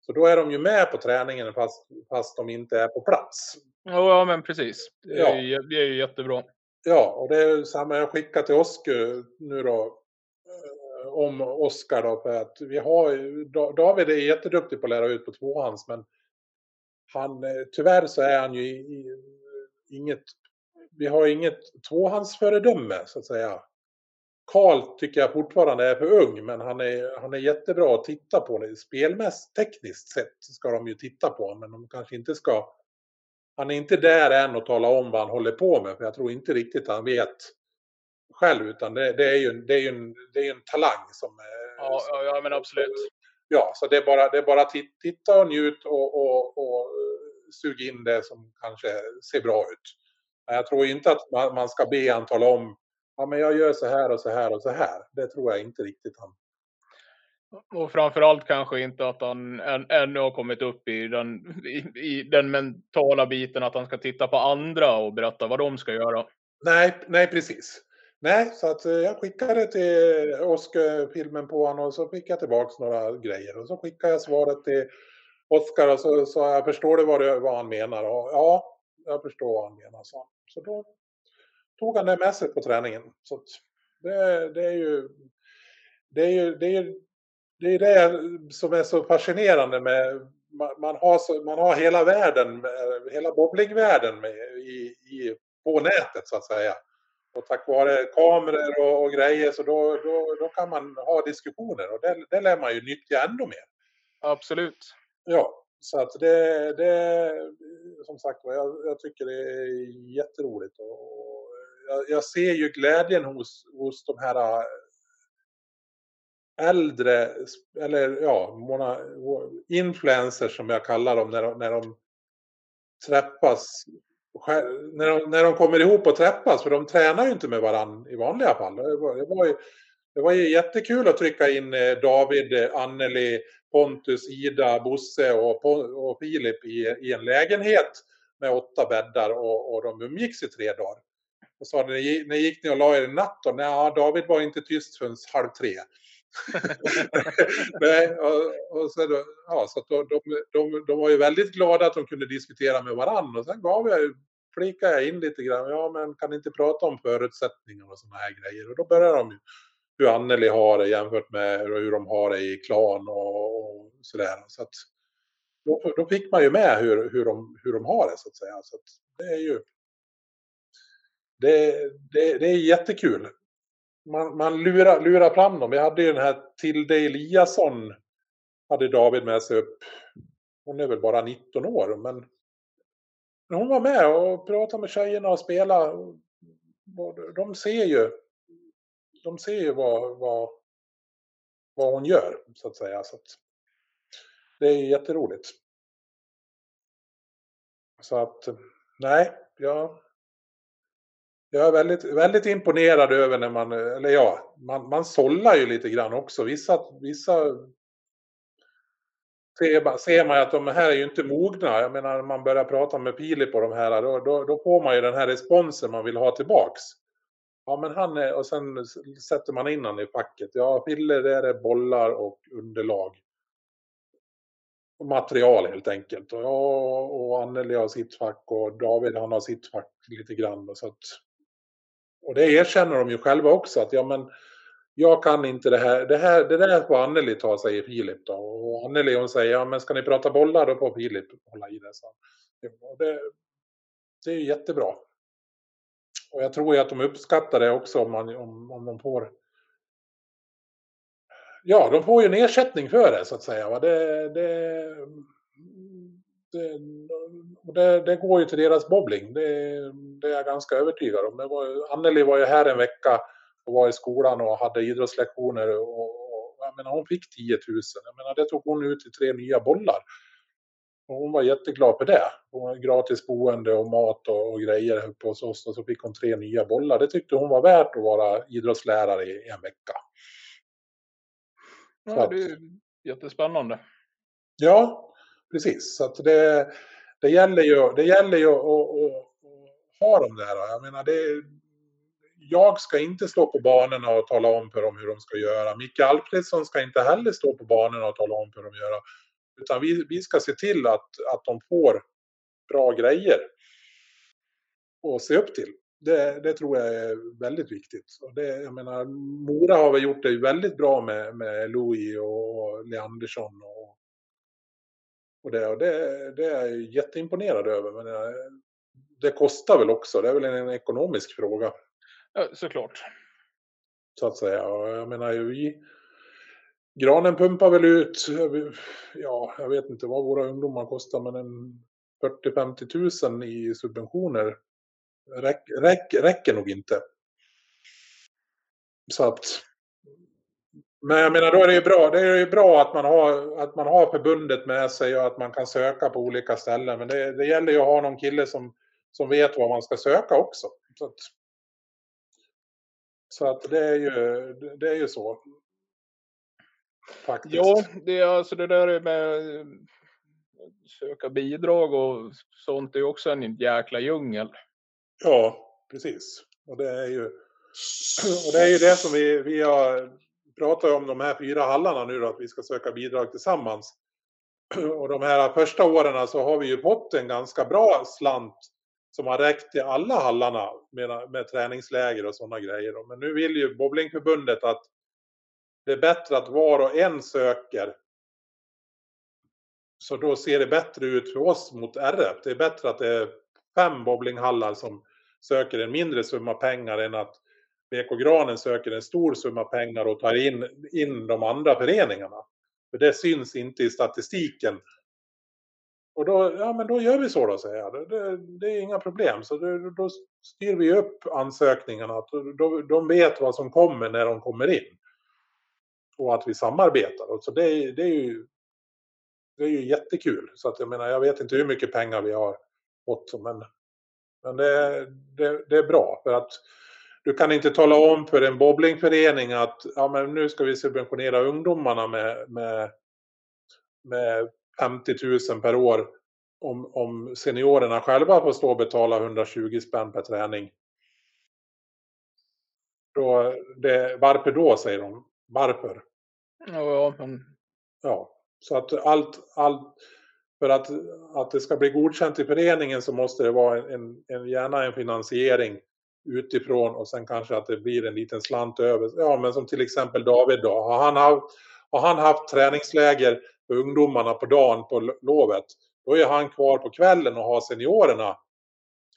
Så då är de ju med på träningen fast, fast de inte är på plats. Ja, men precis. Det är, ja. det är ju jättebra. Ja, och det är samma jag skickar till Oskar nu då. Eh, om Oskar då, för att vi har David är jätteduktig på att lära ut på tvåhands, men han, eh, tyvärr så är han ju i, i, inget, vi har inget tvåhandsföredöme så att säga. Karl tycker jag fortfarande är för ung, men han är, han är jättebra att titta på. Spelmässigt, tekniskt sett ska de ju titta på, men de kanske inte ska han är inte där än och talar om vad han håller på med, för jag tror inte riktigt han vet själv utan det, det är ju, det är ju en, det är en talang som... Ja, ja, ja men absolut. Ja, så det är bara, det är bara titta och njut och, och, och sug in det som kanske ser bra ut. Men jag tror inte att man, man ska be han tala om ja, men jag gör så här och så här och så här. Det tror jag inte riktigt han och framförallt kanske inte att han än, ännu har kommit upp i den, i, i, den mentala biten att han ska titta på andra och berätta vad de ska göra. Nej, nej precis. Nej, så att eh, jag skickade till Oskar filmen på honom och så fick jag tillbaks några grejer och så skickade jag svaret till Oskar och så sa jag förstår du vad, det, vad han menar? Och, ja, jag förstår vad han menar. Så, så då tog han det med sig på träningen. Så det, det är ju det är ju, det är det är det som är så fascinerande med man har, så, man har hela världen, hela bowlingvärlden med i, i, på nätet så att säga. Och tack vare kameror och, och grejer så då, då, då, kan man ha diskussioner och det, det lär man ju nyttja ännu mer. Absolut. Ja, så att det, det som sagt jag, jag tycker det är jätteroligt. Och jag, jag ser ju glädjen hos, hos de här äh, äldre, eller ja, influencers som jag kallar dem när de, när de träffas. När de, när de kommer ihop och träffas, för de tränar ju inte med varandra i vanliga fall. Det var, det var, ju, det var ju jättekul att trycka in eh, David, eh, Anneli, Pontus, Ida, Bosse och, och Filip i, i en lägenhet med åtta bäddar och, och de umgicks i tre dagar. Och sa när, när gick ni och la er i natt då? Nej, David var inte tyst förrän halv tre. Nej, och, och så, då, ja, så de, de, de, de, var ju väldigt glada att de kunde diskutera med varandra. Och sen gav jag, flikade jag in lite grann. Ja, men kan inte prata om förutsättningar och sådana här grejer. Och då började de ju hur Anneli har det jämfört med hur de har det i klan och, och sådär. Så att, då, då fick man ju med hur, hur, de, hur de har det så att säga. Så att det är ju det, det, det är jättekul man, man lurar, lurar fram dem. Vi hade ju den här Tilde Eliasson hade David med sig upp. Hon är väl bara 19 år men hon var med och pratade med tjejerna och spelade. De ser ju, de ser ju vad, vad, vad hon gör så att säga. Så att det är jätteroligt. Så att nej, jag jag är väldigt, väldigt imponerad över när man, eller ja, man, man sållar ju lite grann också. Vissa, vissa ser, ser man att de här är ju inte mogna. Jag menar när man börjar prata med Filip på de här, då, då, då, får man ju den här responsen man vill ha tillbaks. Ja men han är, och sen sätter man in honom i facket. Ja, Fille det är bollar och underlag. Och material helt enkelt. Och ja, och Anneli har sitt fack och David han har sitt fack lite grann. Så att och det erkänner de ju själva också att ja men jag kan inte det här. Det, här, det där får Anneli ta, säger Filip då. Och Anneli hon säger, ja men ska ni prata bollar då får Filip hålla i det. Så. Det, det är jättebra. Och jag tror ju att de uppskattar det också om, man, om, om de får Ja, de får ju en ersättning för det så att säga. Det, det, det, det, det, går ju till deras bobbling. Det, det, är jag ganska övertygad om. Det var, Anneli var ju här en vecka och var i skolan och hade idrottslektioner. Och, och, jag menar, hon fick 10 000. Jag menar, det tog hon ut i tre nya bollar. Och hon var jätteglad för det. Hon hade gratis boende och mat och, och grejer uppe hos oss. Och så fick hon tre nya bollar. Det tyckte hon var värt att vara idrottslärare i en vecka. Ja, det är jättespännande. Ja, precis. Så att det, det gäller ju, det gäller ju att, att, att ha dem där. Jag menar, det, jag ska inte stå på banorna och tala om för dem hur de ska göra. Micke Alfredsson ska inte heller stå på banorna och tala om hur de gör. Utan vi, vi ska se till att, att de får bra grejer att se upp till. Det, det, tror jag är väldigt viktigt. Och det, jag menar, Mora har väl gjort det väldigt bra med, med Louis och Leandersson och och det, och det, det är jag jätteimponerad över. Men det, det kostar väl också. Det är väl en ekonomisk fråga. Ja, såklart. Så att säga. Och jag menar, vi, granen pumpar väl ut, ja, jag vet inte vad våra ungdomar kostar, men en 40-50 tusen i subventioner räck, räck, räcker nog inte. Så att... Men jag menar, då är det ju bra, det är ju bra att, man har, att man har förbundet med sig och att man kan söka på olika ställen. Men det, det gäller ju att ha någon kille som, som vet vad man ska söka också. Så att, så att det, är ju, det är ju så. Faktiskt. Ja, det är alltså det där med söka bidrag och sånt är också en jäkla djungel. Ja, precis. Och det är ju, och det, är ju det som vi, vi har pratat om de här fyra hallarna nu då, att vi ska söka bidrag tillsammans. Och de här första åren så har vi ju fått en ganska bra slant som har räckt till alla hallarna med, med träningsläger och sådana grejer. Men nu vill ju bowlingförbundet att det är bättre att var och en söker. Så då ser det bättre ut för oss mot RF. Det är bättre att det är fem bowlinghallar som söker en mindre summa pengar än att BK Granen söker en stor summa pengar och tar in, in de andra föreningarna. För det syns inte i statistiken. Och då, ja men då gör vi så då, säger jag. Det, det är inga problem. Så då, då styr vi upp ansökningarna. Då, de vet vad som kommer när de kommer in. Och att vi samarbetar. Så det, det är ju det är ju jättekul. Så att jag menar, jag vet inte hur mycket pengar vi har fått. Men, men det, det, det är bra. För att du kan inte tala om för en bowlingförening att ja, men nu ska vi subventionera ungdomarna med, med, med 50 000 per år om, om seniorerna själva får stå och betala 120 spänn per träning. Då, det, varför då, säger de. Varför? Ja, men... ja, så att allt, allt för att, att det ska bli godkänt i föreningen så måste det vara en, en, gärna en finansiering utifrån och sen kanske att det blir en liten slant över. Ja, men som till exempel David då. Har han haft, har han haft träningsläger för ungdomarna på dagen på lovet, då är han kvar på kvällen och har seniorerna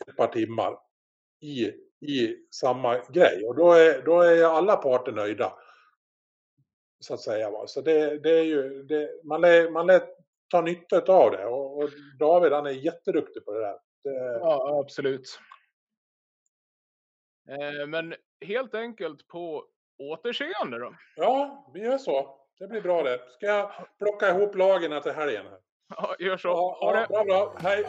ett par timmar i, i samma grej. Och då är, då är alla parter nöjda. Så att säga. Så det, det är ju, det, man, lär, man lär ta nytta av det. Och, och David han är jätteduktig på det där. Det... Ja, absolut. Eh, men helt enkelt på återseende då. Ja, vi gör så. Det blir bra det. Ska jag plocka ihop lagen till helgen? Ja, gör så. Ja, ha det. Bra, bra. Hej!